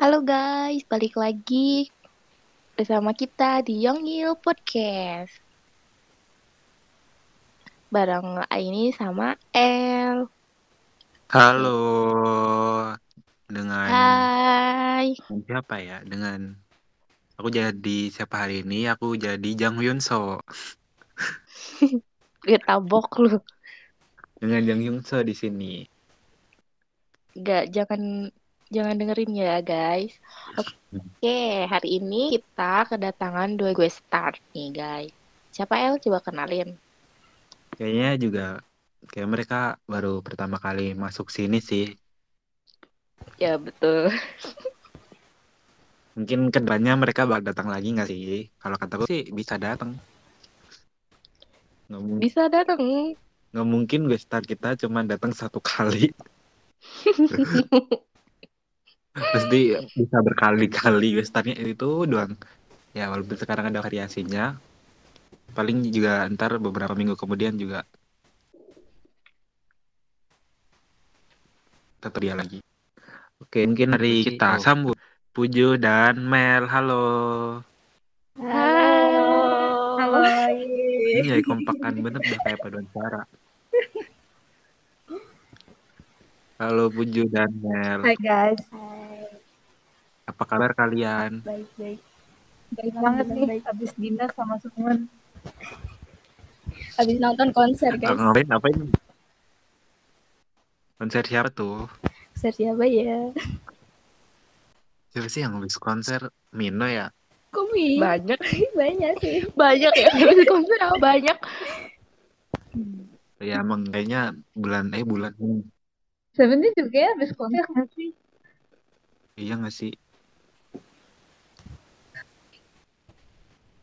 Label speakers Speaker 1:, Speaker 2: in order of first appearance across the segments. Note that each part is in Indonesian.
Speaker 1: Halo guys, balik lagi bersama kita di Yongil Podcast. Bareng Aini sama El.
Speaker 2: Halo, dengan
Speaker 1: Hai.
Speaker 2: siapa ya? Dengan aku jadi siapa hari ini? Aku jadi Jang Hyunso.
Speaker 1: Gue tabok lu.
Speaker 2: Dengan Jang Hyunso di sini.
Speaker 1: Gak, jangan jangan dengerin ya guys. Oke, hari ini kita kedatangan dua gue start nih guys. Siapa El? Coba kenalin.
Speaker 2: Kayaknya juga kayak mereka baru pertama kali masuk sini sih.
Speaker 1: Ya betul.
Speaker 2: Mungkin ke depannya mereka bakal datang lagi nggak sih? Kalau kataku sih bisa datang. Nggak,
Speaker 1: Bisa datang.
Speaker 2: nggak mungkin gue start kita cuma datang satu kali. Pasti bisa berkali-kali gue startnya itu doang. Ya walaupun sekarang ada variasinya, paling juga ntar beberapa minggu kemudian juga tetap dia lagi. Oke, mungkin hari kita sambut Puju dan Mel. Halo.
Speaker 1: Halo.
Speaker 3: Halo.
Speaker 2: Ini ya kompakan bener udah kayak paduan suara. Halo Puju dan Mel.
Speaker 3: Hai guys.
Speaker 2: Apa kabar kalian?
Speaker 3: Baik baik. Baik banget nih habis dinner sama Sukmun.
Speaker 4: Habis nonton konser guys.
Speaker 2: Ngapain? Ngapain? Konser siapa tuh?
Speaker 4: Konser siapa ya?
Speaker 2: Siapa sih yang habis konser? Mino ya?
Speaker 4: Kumi.
Speaker 1: Banyak,
Speaker 4: Banyak sih.
Speaker 1: banyak ya. Habis konser apa banyak.
Speaker 2: Ya emang kayaknya bulan eh bulan ini.
Speaker 3: Sebenarnya juga ya habis konser nggak sih?
Speaker 2: Iya gak sih?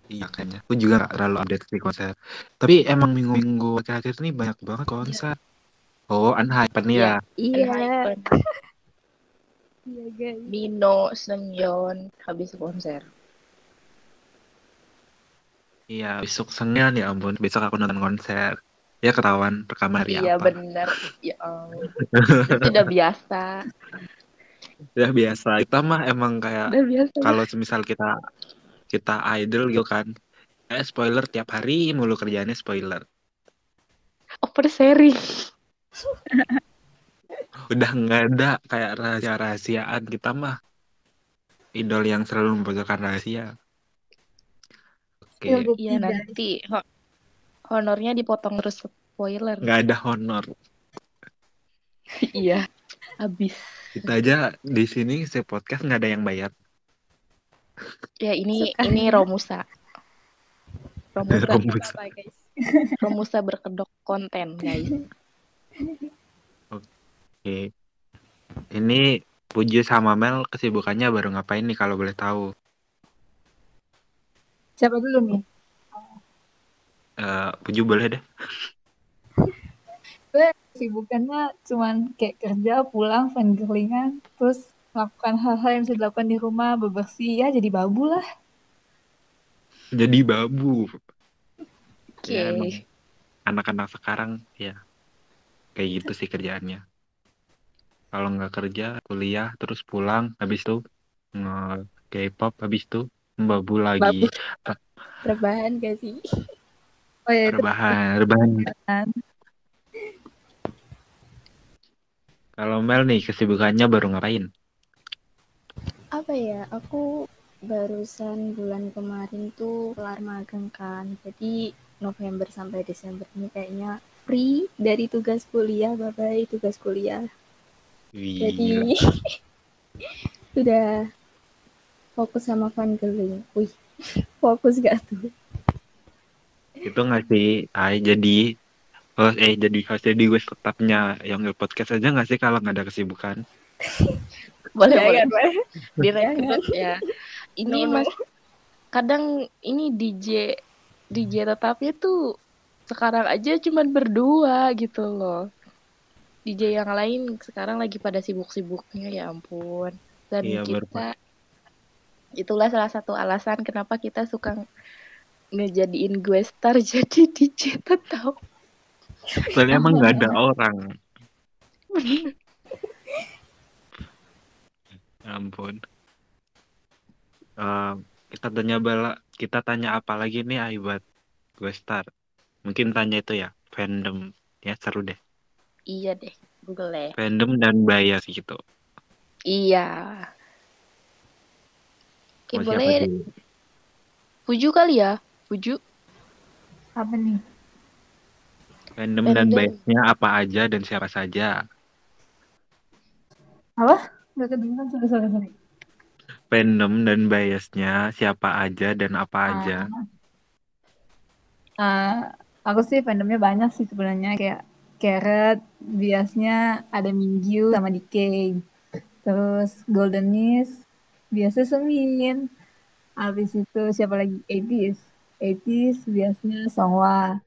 Speaker 2: Iya kayaknya. Aku juga gak terlalu update di konser. Tapi emang minggu-minggu akhir-akhir ini banyak banget konser. Oh, Unhypen ya.
Speaker 4: Iya. Iya guys.
Speaker 1: Mino, Seungyeon habis konser.
Speaker 2: Iya, besok Senin ya ampun. Besok aku nonton konser. Ya ketahuan rekaman hari
Speaker 1: Iya
Speaker 2: apa.
Speaker 1: bener. Ya ampun. Itu udah biasa.
Speaker 2: Ya biasa. Kita mah emang kayak kalau semisal kita kita idol gitu kan. Eh, spoiler tiap hari mulu kerjaannya spoiler.
Speaker 1: Oversharing.
Speaker 2: Udah nggak ada kayak rahasia-rahasiaan kita mah idol yang selalu membocorkan rahasia. Oke,
Speaker 3: the
Speaker 1: Iya
Speaker 3: guys.
Speaker 1: nanti ho- honornya dipotong terus spoiler.
Speaker 2: nggak ada honor.
Speaker 1: Iya. Habis.
Speaker 2: Kita aja di sini se podcast nggak ada yang bayar.
Speaker 1: Ya ini
Speaker 4: Suka.
Speaker 1: ini Romusa. Romusa,
Speaker 2: Romusa.
Speaker 4: Apa guys?
Speaker 1: Romusa berkedok konten guys.
Speaker 2: Oke. Ini Puji sama Mel kesibukannya baru ngapain nih kalau boleh tahu?
Speaker 3: Siapa dulu nih?
Speaker 2: Eh, Puji boleh deh.
Speaker 3: Sibukannya cuman kayak kerja, pulang, fangirlingan, terus melakukan hal-hal yang bisa dilakukan di rumah, bebersih, ya jadi babu lah.
Speaker 2: Jadi babu.
Speaker 1: Oke.
Speaker 2: Ya, anak-anak sekarang ya kayak gitu sih kerjaannya. Kalau nggak kerja, kuliah, terus pulang, habis itu nge K-pop, habis itu babu lagi.
Speaker 4: Rebahan gak sih?
Speaker 3: Oh ya itu
Speaker 2: Rebahan, rebahan.
Speaker 3: kan.
Speaker 2: Kalau Mel nih kesibukannya baru ngapain?
Speaker 4: Apa ya? Aku barusan bulan kemarin tuh kelar magang kan. Jadi November sampai Desember ini kayaknya free dari tugas kuliah. Bye bye tugas kuliah.
Speaker 2: Wih,
Speaker 4: Jadi
Speaker 2: gila.
Speaker 4: udah fokus sama fangirling. Wih, fokus gak tuh?
Speaker 2: itu nggak sih? Ay, jadi host eh jadi host jadi gue tetapnya yang podcast aja nggak sih kalau nggak ada kesibukan?
Speaker 1: Boleh boleh.
Speaker 4: Jangan, Pak.
Speaker 1: Direkrut ya. Ini
Speaker 4: No, no.
Speaker 1: mas kadang ini DJ DJ tetapnya tuh sekarang aja cuman berdua gitu loh. DJ yang lain sekarang lagi pada sibuk-sibuknya ya ampun. Dan
Speaker 2: Iya,
Speaker 1: kita itulah salah satu alasan kenapa kita suka ngejadiin gue star jadi DJ tetap.
Speaker 2: Soalnya emang nggak ada orang. Ya ampun. Eh, kita tanya bala, kita tanya apa lagi nih Ai buat gue start. Mungkin tanya itu ya, fandom. Ya seru deh.
Speaker 1: Iya deh, Google deh.
Speaker 2: Fandom dan bias gitu.
Speaker 1: Iya. Oke,
Speaker 2: Mau
Speaker 1: boleh? Puju kali ya? Puju.
Speaker 3: Apa nih?
Speaker 2: Fandom dan
Speaker 1: Fandom.
Speaker 2: biasnya apa aja dan siapa saja.
Speaker 3: Apa? Gak kedengeran, sorry, sorry, sorry.
Speaker 2: Fandom dan biasnya siapa aja dan apa aja.
Speaker 3: Ah, aku sih fandomnya banyak sih sebenarnya kayak Carrot, biasanya ada Mingyu sama DK. Terus Golden Mist, biasa Semin. Habis itu siapa lagi? 80s. 80s biasanya Songhwa.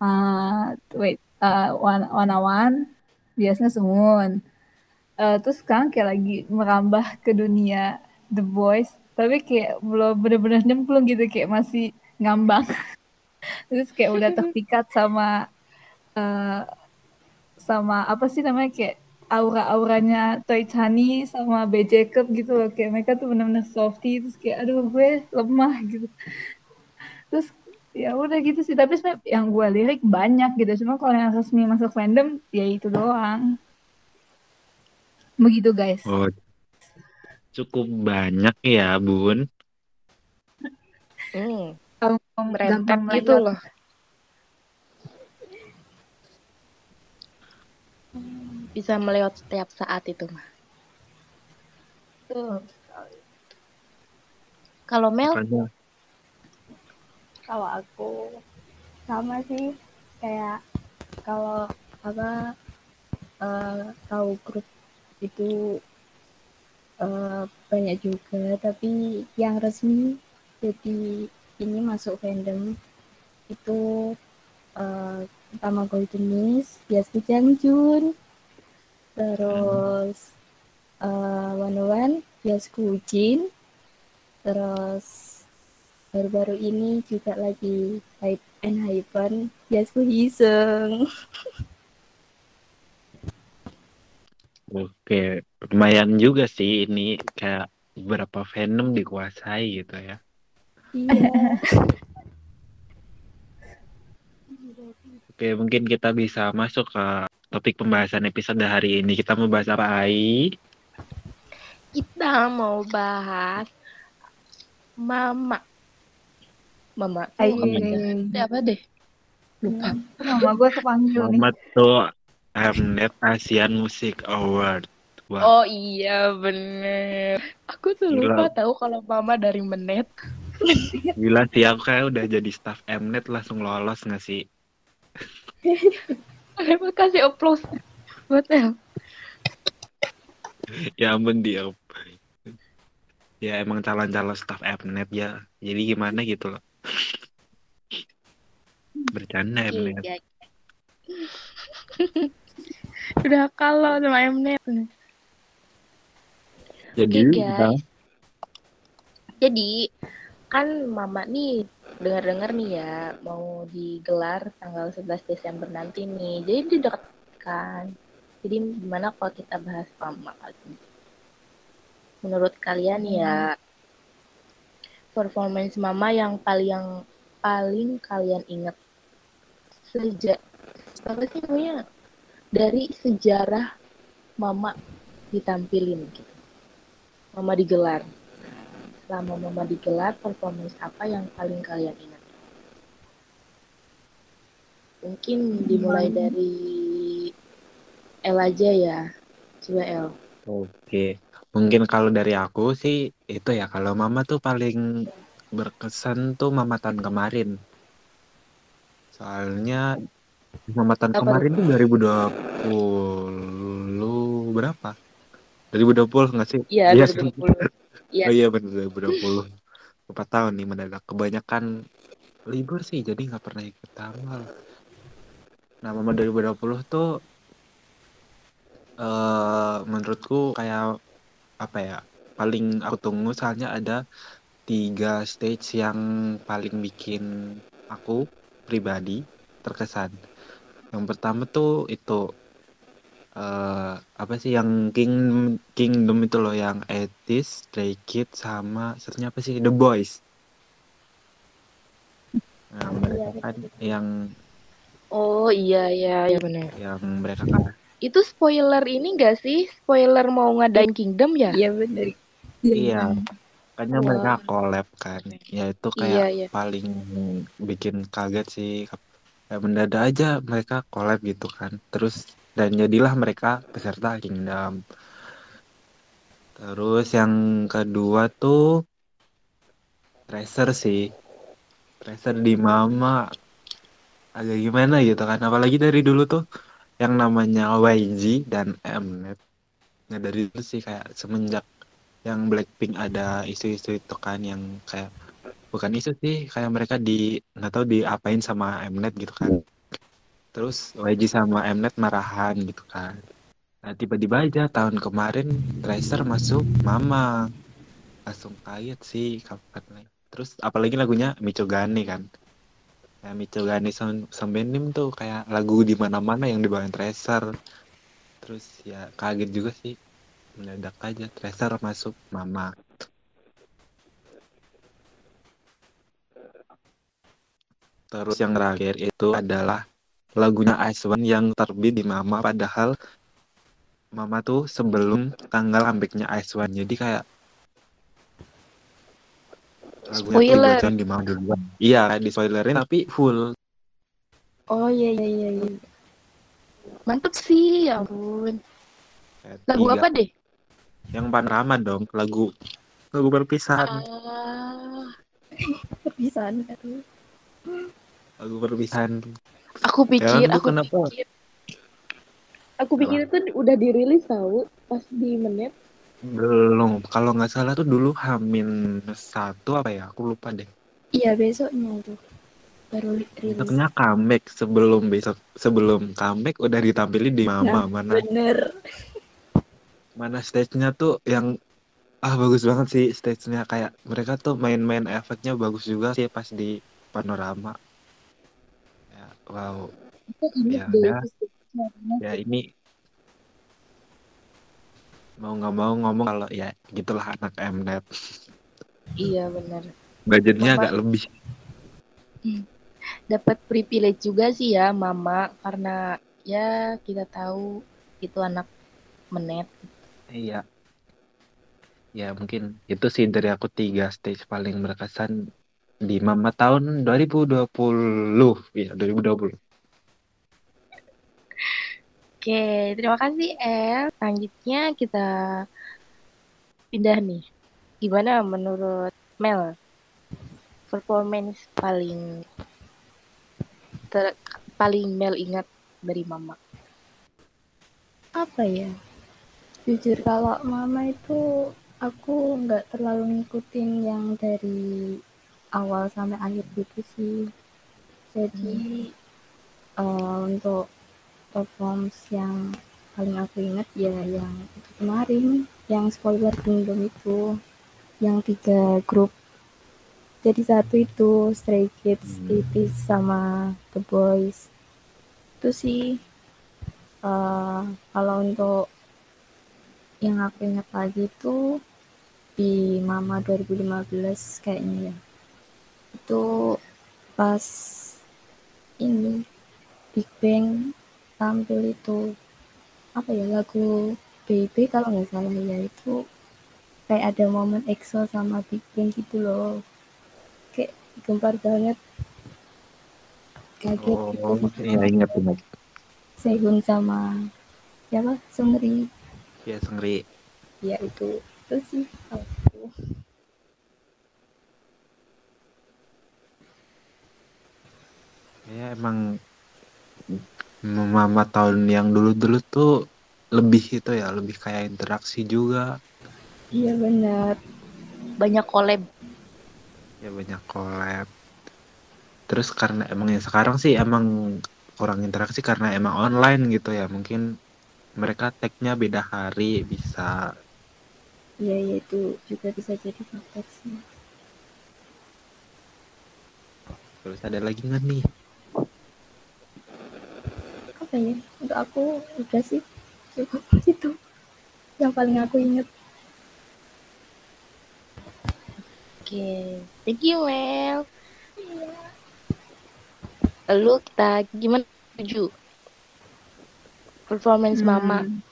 Speaker 3: Ah, wait, uh, One, One One, biasanya Sungun. Eh, terus sekarang kayak lagi merambah ke dunia The Boys, tapi kayak belum bener-bener nyemplung gitu, kayak masih ngambang. Terus kayak udah terpikat sama eh, sama apa sih namanya kayak aura-auranya Toy Chani sama B Jacob gitu loh. Kayak mereka tuh bener-bener softy terus kayak aduh gue lemah gitu. Terus ya udah gitu sih tapi yang gue lirik banyak gitu cuma kalau yang resmi masuk fandom ya itu doang begitu guys
Speaker 2: Oh, cukup banyak ya, Bun.
Speaker 1: Hmm,
Speaker 3: gampang
Speaker 1: gitu loh. Bisa melewat setiap saat itu mah.
Speaker 3: Tuh.
Speaker 1: Kalau Mel,
Speaker 4: Kalau aku sama sih kayak kalau apa eh, tahu grup itu eh, banyak juga tapi yang resmi jadi ini masuk fandom itu eh, pertama Golden Mist, Yasku Jangjun, terus eh One One, Yasku Jin, terus baru-baru ini juga lagi hype and hypen Yasku Hiseng.
Speaker 2: Oke, lumayan juga sih ini kayak beberapa fandom dikuasai gitu ya.
Speaker 4: Iya.
Speaker 2: Oke, mungkin kita bisa masuk ke topik pembahasan episode hari ini. Kita mau bahas apa, Ai?
Speaker 1: kita mau bahas Mama. Mama
Speaker 3: Ay,
Speaker 1: apa deh? Ada apa deh? Lupa.
Speaker 3: Nama gue kepanggil nih.
Speaker 2: Muhammad tuh Mnet Asian Music Award. Wah,
Speaker 1: Oh iya bener. Aku tuh
Speaker 2: Gila.
Speaker 1: lupa tahu kalau Mama dari Menet.
Speaker 2: gila sih aku kayak udah jadi staff Mnet langsung lolos nggak sih?
Speaker 1: Terima kasih applause buat El.
Speaker 2: Ya ampun dia. Ya emang calon-calon staff Mnet ya. Jadi gimana gitu loh. Bercanda Mnet.
Speaker 1: Udah kalau sama Mnet.
Speaker 2: Jadi
Speaker 1: Oke,
Speaker 2: kita
Speaker 1: guys. Jadi kan Mama nih dengar-dengar nih ya mau digelar tanggal 11 Desember nanti nih. Jadi di dekat kan. Jadi gimana kalau kita bahas Mama kali ini? Menurut kalian ya performance Mama yang paling yang paling kalian ingat sejak apa sih namanya dari sejarah Mama ditampilin gitu. Mama digelar. Selama Mama digelar, performance apa yang paling kalian ingat? Mungkin dimulai dari El aja ya. Coba El.
Speaker 2: Oke, mungkin kalau dari aku sih itu ya kalau Mama tuh paling berkesan tuh Mama tahun kemarin. Soalnya
Speaker 1: Apa
Speaker 2: kemarin tuh 2020 berapa? 2020 nggak sih?
Speaker 1: Iya,
Speaker 2: Iya,
Speaker 1: 2020. Iya.
Speaker 2: Oh iya bener 2020. Empat tahun nih mendadak. Kebanyakan libur sih jadi nggak pernah ikut tanggal. Nah Mama 2020 tuh eh menurutku kayak apa ya paling aku tunggu soalnya ada tiga stage yang paling bikin aku pribadi terkesan. Yang pertama tuh itu eh apa sih yang King Kingdom itu loh yang Etis, Stray Kids sama satunya apa sih The Boys. Nah, mereka kan yang
Speaker 1: Oh iya iya iya benar.
Speaker 2: yang mereka kan
Speaker 1: Itu spoiler ini gak sih? Spoiler mau ngadain Kingdom ya?
Speaker 4: Iya bener.
Speaker 2: iya kayaknya
Speaker 1: Wah.
Speaker 2: mereka collab kan. Ya itu
Speaker 1: Iya,
Speaker 2: kayak
Speaker 1: iya.
Speaker 2: paling bikin kaget sih. Kayak mendadak aja mereka collab gitu kan. Terus dan jadilah mereka peserta Kingdom. Terus yang kedua tuh Tracer sih. Tracer di Mama agak gimana gitu kan. Apalagi dari dulu tuh yang namanya YG dan Mnet. Nah dari dulu sih kayak semenjak yang Blackpink ada isu-isu itu kan yang kayak bukan isu sih kayak mereka di nggak tahu diapain sama Mnet gitu kan. Terus YG sama Mnet marahan gitu kan. Nah tiba-tiba aja tahun kemarin Tracer masuk Mama langsung kaget sih kapan Terus apalagi lagunya Michogani kan. Ya Michogani Son Sombenim tuh kayak lagu di mana-mana yang dibawain Tracer. Terus ya kaget juga sih. Mendadak aja Tracer masuk Mama. Terus yang terakhir itu adalah lagunya Ice One yang terbit di Mama padahal Mama tuh sebelum tanggal comebacknya Ice One. Jadi kayak lagunya tuh
Speaker 1: Spoiler.
Speaker 2: dibacain di Mama duluan. Iya, kayak di spoilerin tapi full.
Speaker 4: Oh iya iya iya. iya.
Speaker 1: Mantep sih, ya ampun. Lagu
Speaker 2: tiga.
Speaker 1: apa deh?
Speaker 2: Yang panorama dong, lagu lagu perpisahan,
Speaker 1: Ah,
Speaker 4: Perpisahan kan.
Speaker 2: Lagu perpisahan.
Speaker 1: aku pikir,
Speaker 2: Ya,
Speaker 1: aku
Speaker 2: kenapa?
Speaker 1: pikir. Aku pikir itu udah dirilis tahu pas di menit.
Speaker 2: Belum, kalau nggak salah tuh dulu Hamin satu apa ya? Aku lupa deh.
Speaker 4: Iya besoknya itu baru li- rilis.
Speaker 2: Besoknya comeback sebelum besok sebelum comeback udah ditampilin di Mama
Speaker 4: Nah,
Speaker 2: mana
Speaker 4: Bener.
Speaker 2: mana stage-nya tuh yang ah bagus banget sih stage-nya kayak mereka tuh main-main efeknya bagus juga sih pas di panorama. Wow.
Speaker 3: Itu ini
Speaker 2: Ya, udah. Ya ini mau nggak mau ngomong kalau ya gitulah anak Mnet.
Speaker 1: Iya benar.
Speaker 2: Budgetnya agak lebih.
Speaker 1: Dapat privilege juga sih ya mama karena ya kita tahu itu anak menet.
Speaker 2: Iya. Ya mungkin itu sih dari aku tiga stage paling berkesan di Mama tahun 2020. Iya, 2020.
Speaker 1: Oke, terima kasih El. Selanjutnya kita pindah nih. Gimana menurut Mel? Performance paling ter paling Mel ingat dari Mama.
Speaker 4: Apa ya? Jujur kalau mama itu aku nggak terlalu ngikutin yang dari awal sampai akhir gitu sih. Jadi eh, untuk performance yang paling aku ingat ya yang itu kemarin yang spoiler kingdom itu yang tiga grup jadi satu itu Stray Kids,
Speaker 2: Hmm.
Speaker 4: Itis sama The Boys itu sih eh, kalau untuk yang aku ingat lagi itu di Mama 2015 kayaknya ya itu pas ini Big Bang tampil itu apa ya lagu Baby kalau nggak salah ya itu kayak ada momen EXO sama Big Bang gitu loh. Kayak gempar banget. Kaget
Speaker 2: Oh,
Speaker 4: gitu.
Speaker 2: iya ingat ingat.
Speaker 4: Sehun sama siapa? Sungri
Speaker 2: Ya Sengri.
Speaker 4: ya itu. Itu sih kalau aku.
Speaker 2: Ya emang Mama tahun yang dulu-dulu tuh lebih itu ya, lebih kayak interaksi juga.
Speaker 4: iya benar
Speaker 1: Banyak collab.
Speaker 2: Ya banyak collab. Terus karena emang ya sekarang sih emang kurang interaksi karena emang online gitu ya. Mungkin mereka tag-nya beda hari bisa
Speaker 4: iya ya itu juga bisa jadi faktor sih
Speaker 2: terus ada lagi nggak nih?
Speaker 4: Apa ya untuk aku udah sih itu itu yang paling aku inget
Speaker 1: Oke, thank you Mel. Lalu kita gimana tujuh? Performance mama.
Speaker 3: Hmm.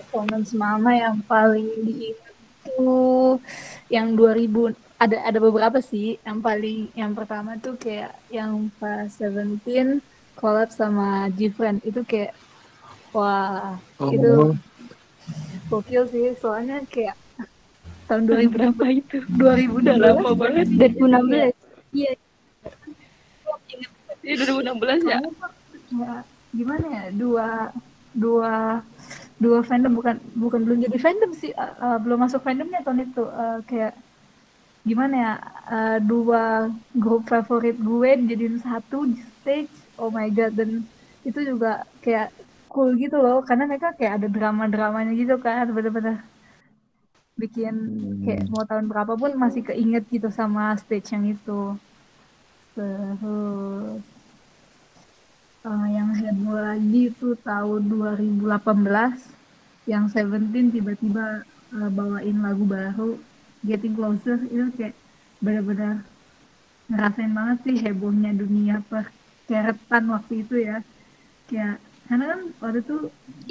Speaker 3: Performance mama yang paling diingat tuh yang 2000 ada ada beberapa sih. Yang paling yang pertama tuh kayak yang pas Seventeen collab sama Gfriend. Itu kayak wah
Speaker 2: Oh,
Speaker 3: itu gokil sih. Soalnya kayak tahun 2000
Speaker 1: Berapa itu?
Speaker 3: 2016
Speaker 1: Udah lama banget.
Speaker 4: 2016 iya.
Speaker 1: Ini 2016 ya?
Speaker 3: kayak gimana ya? Dua dua dua fandom. Bukan bukan belum jadi fandom sih. Uh, uh, belum masuk fandomnya tahun itu. Uh, kayak gimana ya? Uh, dua grup favorit gue dijadiin satu di stage oh my god dan itu juga kayak cool gitu loh karena mereka kayak ada drama dramanya gitu kan bener-bener bikin kayak mau tahun berapapun masih keinget gitu sama stage yang itu. Terus eh, yang heboh lagi itu tahun 2018 yang Seventeen tiba-tiba eh, bawain lagu baru Getting Closer itu kayak benar-benar ngerasain banget sih hebohnya dunia perkeretan waktu itu ya. Kayak karena kan waktu itu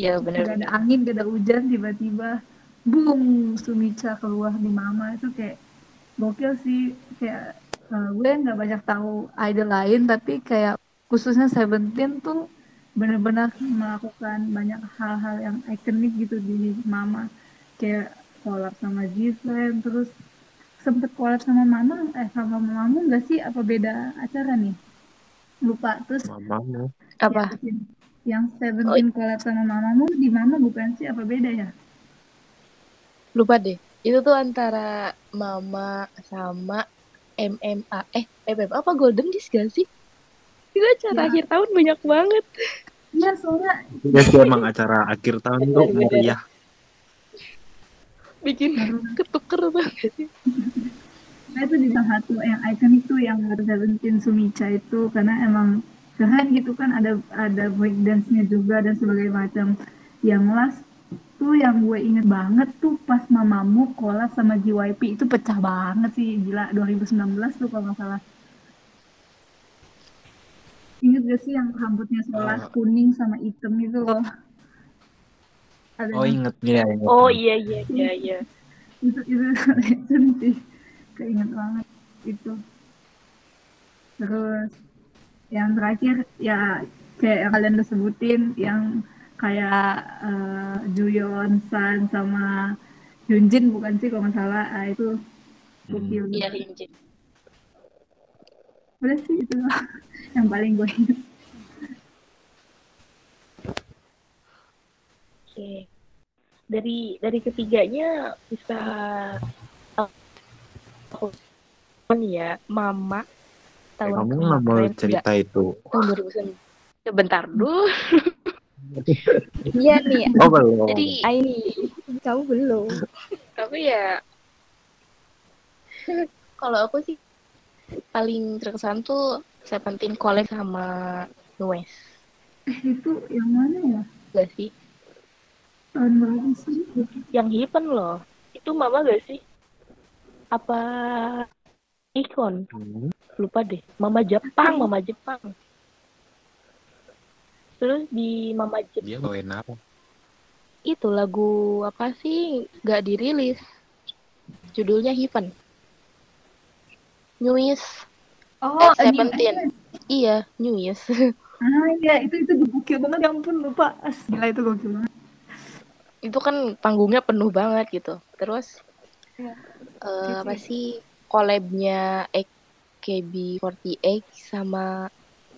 Speaker 3: gak
Speaker 1: bener.
Speaker 3: ada angin gak ada hujan tiba-tiba boom Sumica keluar di Mama. Itu kayak gokil sih. Kayak eh, gue nggak banyak tahu idol lain tapi kayak khususnya Seventeen tuh benar-benar melakukan banyak hal-hal yang ikonik gitu di Mama. Kayak collab sama Gfriend terus sempet collab sama Mama eh sama Mamamu nggak sih? Apa beda acara nih lupa terus
Speaker 2: mamamu.
Speaker 1: Apa?
Speaker 3: yang, yang Seventeen collab sama Mamamu di Mama bukan sih apa beda ya
Speaker 1: Lupa deh. Itu tuh antara mama sama MMA. Eh, MMA apa Golden Disc gak sih? Itu acara
Speaker 3: Ya.
Speaker 1: akhir tahun banyak banget.
Speaker 3: Iya soalnya
Speaker 2: Ya sih emang acara akhir tahun tuh meriah.
Speaker 1: Bikin ketuker banget.
Speaker 3: Nah, itu juga satu yang ikonik tuh yang Seventeen Sumica itu karena emang keren gitu kan ada ada breakdance-nya juga dan sebagainya macam. Yang last tuh yang gue inget banget tuh pas mamamu collab sama JYP itu pecah banget sih gila 2019 tuh kalau nggak salah. Ingat gak sih yang rambutnya sebelah
Speaker 2: Oh.
Speaker 3: kuning sama hitam itu loh? Ada
Speaker 2: Oh inget ya inget.
Speaker 1: Oh iya iya iya iya.
Speaker 3: itu itu legend sih keinget banget itu terus yang terakhir ya kayak yang kalian udah sebutin yang kayak eh, Juyeon San sama Hyunjin bukan sih kalau nggak salah ah, itu gokil
Speaker 1: Iya
Speaker 3: juga.
Speaker 1: Rinjin.
Speaker 3: udah sih itu yang paling gue inget
Speaker 1: Oke. Dari dari ketiganya bisa aku ya Mama tahun
Speaker 2: Kamu nggak mau cerita itu?
Speaker 1: enggak, tahun 2009. Ya, bentar dulu.
Speaker 4: iya nih
Speaker 2: Oh belum.
Speaker 1: Jadi
Speaker 4: ah, ini kamu belum
Speaker 1: tapi ya kalau aku sih paling terkesan tuh Seventeen collab sama Nues.
Speaker 3: eh itu yang mana ya
Speaker 1: Gak sih?
Speaker 3: tahun berapa sih
Speaker 1: Yang Heaven loh. Itu Mama gak sih? Apa Ikon?
Speaker 2: Hmm.
Speaker 1: Lupa deh. Mama Jepang, Mama Jepang. Terus di Mama Jepang
Speaker 2: Dia bawain apa?
Speaker 1: itu lagu apa sih nggak dirilis judulnya Heaven News
Speaker 3: oh
Speaker 1: Eh,
Speaker 3: New
Speaker 1: Seventeen.
Speaker 3: Year's.
Speaker 1: iya News
Speaker 3: ah iya itu itu gokil banget ya ampun lupa As, gila itu gokil banget
Speaker 1: itu kan panggungnya penuh banget gitu terus
Speaker 3: Iya.
Speaker 1: eh, apa sih collabnya AKB48 sama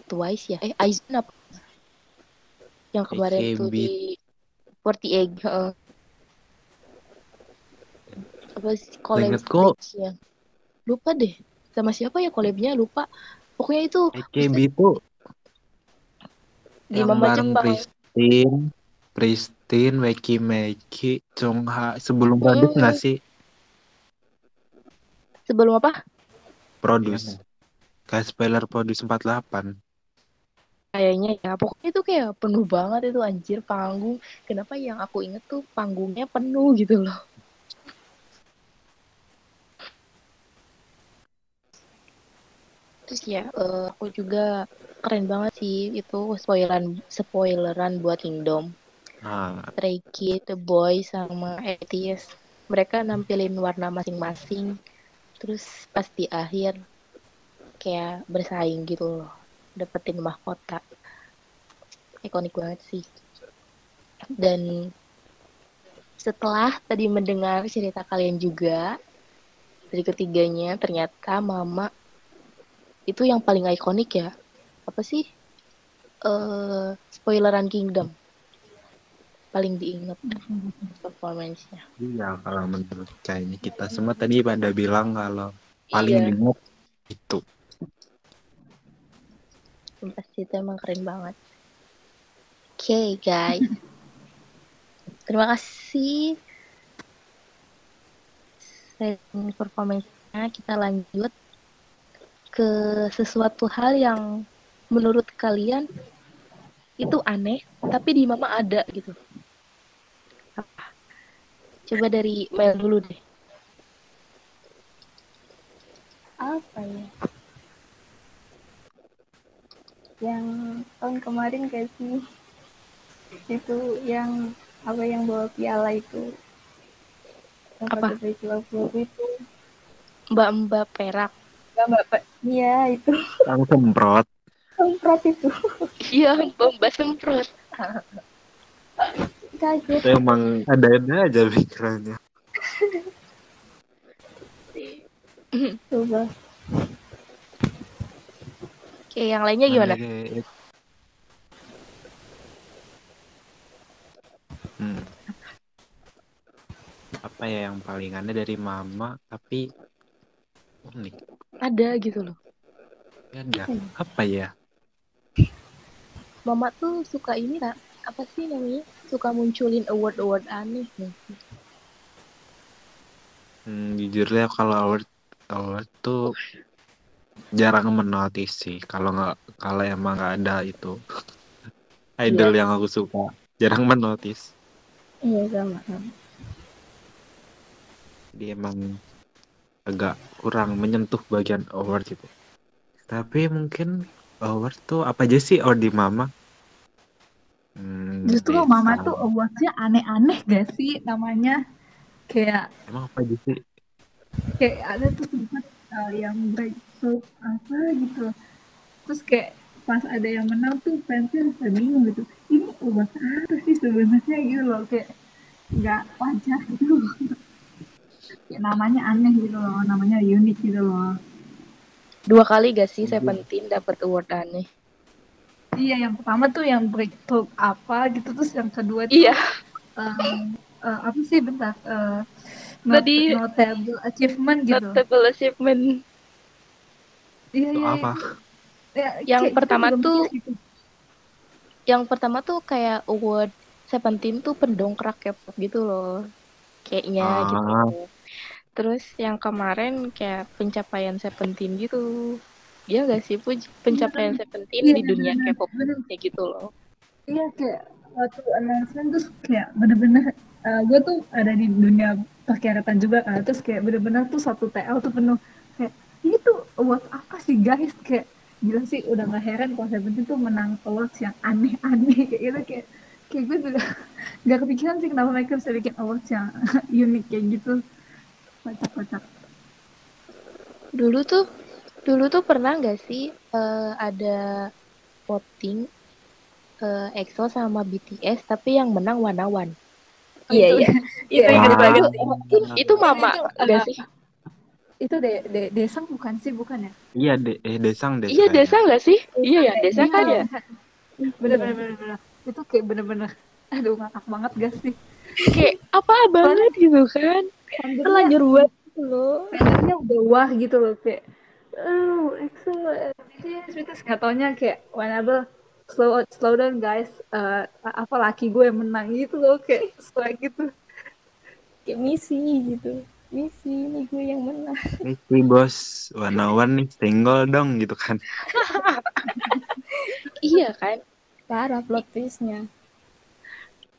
Speaker 1: Twice ya eh Aizen apa yang kemarin tuh
Speaker 2: AKB.
Speaker 1: di 48 heeh. apa sih collab stage-nya? lupa deh sama siapa ya collabnya lupa pokoknya itu
Speaker 2: AKB itu
Speaker 1: Di
Speaker 2: yang
Speaker 1: Mama Jepang.
Speaker 2: Pristine, Pristine, Weki Meki, Chungha sebelum produce
Speaker 1: Hmm.
Speaker 2: nggak sih?
Speaker 1: Sebelum apa?
Speaker 2: Produce. Kayak spoiler produce 48.
Speaker 1: kayaknya ya pokoknya itu kayak penuh banget itu anjir panggung. Kenapa yang aku inget tuh panggungnya penuh gitu loh. Terus ya eh, aku juga keren banget sih itu spoileran spoileran buat Kingdom.
Speaker 2: Nah,
Speaker 1: Stray Kids, The Boys sama ATS mereka nampilin warna masing-masing terus pas di akhir kayak bersaing gitu loh. Dapetin mahkota. Ikonik banget sih. Dan setelah tadi mendengar cerita kalian juga dari ketiganya ternyata mama itu yang paling ikonik ya. Apa sih? Eh spoileran Kingdom paling diingat performance-nya
Speaker 2: iya kalau menurut kayaknya kita semua tadi pada bilang kalau paling
Speaker 1: Iya.
Speaker 2: diingat itu.
Speaker 1: pasti itu emang keren banget. Oke guys, terima kasih. Selain performance-nya, kita lanjut ke sesuatu hal yang menurut kalian itu aneh, tapi di mama ada gitu. Coba dari Mel dulu deh.
Speaker 4: apa ya yang tahun kemarin kayak sih itu yang apa yang bawa piala itu yang
Speaker 1: Apa?
Speaker 4: itu
Speaker 1: Mbak-mbak perak.
Speaker 4: nggak mbak Pak? iya itu
Speaker 2: Yang semprot.
Speaker 4: semprot itu
Speaker 1: Iya, mbak semprot.
Speaker 4: kaget
Speaker 2: emang ada-ada aja pikirannya.
Speaker 4: coba
Speaker 1: Oke, yang lainnya gimana?
Speaker 2: Hmm. Apa ya yang paling aneh dari mama tapi unik.
Speaker 1: Ada gitu loh.
Speaker 2: Ada. Apa ya?
Speaker 1: Mama tuh suka ini tak? Apa sih namanya? Suka munculin award-award aneh nih.
Speaker 2: Hmm, jujur ya kalau award award tuh jarang menotis sih. Kalau nggak kalau emang nggak ada itu idol yang aku suka jarang menotis.
Speaker 4: iya sama sama
Speaker 2: Dia emang agak kurang menyentuh bagian award gitu. Tapi mungkin award tuh apa aja sih award di mama? Hmm,
Speaker 3: Justru
Speaker 2: desa.
Speaker 3: mama tuh awardsnya aneh-aneh gak sih namanya? Kayak
Speaker 2: emang apa sih?
Speaker 3: kayak ada tuh sempat uh, yang breakthrough apa gitu. Terus kayak pas ada yang menang tuh fansnya rasa bingung gitu. Ini awards apa sih sebenarnya gitu loh kayak nggak wajar gitu. loh. kayak namanya aneh gitu loh, namanya unik gitu loh.
Speaker 1: Dua kali gak sih Seventeen dapat award aneh?
Speaker 3: Iya, yang pertama tuh yang breakthrough apa gitu, terus yang kedua tuh
Speaker 1: Iya,
Speaker 3: um, uh, apa sih bentar uh, not-
Speaker 1: Tadi-
Speaker 3: notable achievement gitu.
Speaker 1: notable achievement.
Speaker 3: Iya, iya,
Speaker 2: apa?
Speaker 3: iya. Ya,
Speaker 1: Yang
Speaker 3: kayak kita
Speaker 1: pertama tuh-
Speaker 3: gitu.
Speaker 1: Yang pertama tuh kayak award Seventeen tuh pendongkrak K-pop gitu loh. Kayaknya
Speaker 2: Ah.
Speaker 1: gitu. Terus yang kemarin kayak pencapaian Seventeen gitu. Iya gak sih, Puj? Pencapaian Seventeen
Speaker 3: Iya,
Speaker 1: di dunia
Speaker 3: bener,
Speaker 1: K-pop kayak gitu loh.
Speaker 3: Iya kayak waktu announcement terus kayak bener-bener gue tuh ada di dunia perkeratan juga kan. Terus kayak bener-bener tuh satu TL tuh penuh. Kayak ini tuh awards apa sih guys? Kayak gila sih udah gak heran kalau Seventeen tuh menang awards yang aneh-aneh. Kayak gitu kayak kayak gue juga gak kepikiran sih kenapa mereka bisa bikin awards yang unik kayak gitu. Kocak-kocak.
Speaker 1: Dulu tuh, dulu tuh pernah nggak sih eh, ada voting eh, EXO sama BTS tapi yang menang One One.
Speaker 4: iya iya itu
Speaker 3: Iya,
Speaker 4: ingat
Speaker 2: Ah.
Speaker 4: banget
Speaker 1: Itu mama
Speaker 3: Itu,
Speaker 1: nggak
Speaker 3: eh,
Speaker 1: sih?
Speaker 3: itu de, de, desang bukan sih bukan ya
Speaker 2: Iya, de eh, desang desa.
Speaker 1: Iya
Speaker 2: ya.
Speaker 1: desa nggak sih? Iya ya desa kan ya.
Speaker 3: bener-bener bener-bener itu kayak bener-bener aduh ngakak banget gak sih
Speaker 1: Kayak apa banget gitu kan?
Speaker 4: terlanjur buat gitu loh
Speaker 3: fandomnya udah wah gitu loh kayak oh EXO BTS BTS nggak taunya kayak whenever slow slow down guys Eh, apa laki gue yang menang gitu loh kayak swag gitu
Speaker 4: kayak misi gitu misi ini gue yang menang
Speaker 2: Misi bos, one nih single dong gitu kan.
Speaker 1: iya kan
Speaker 4: Parah plot twistnya.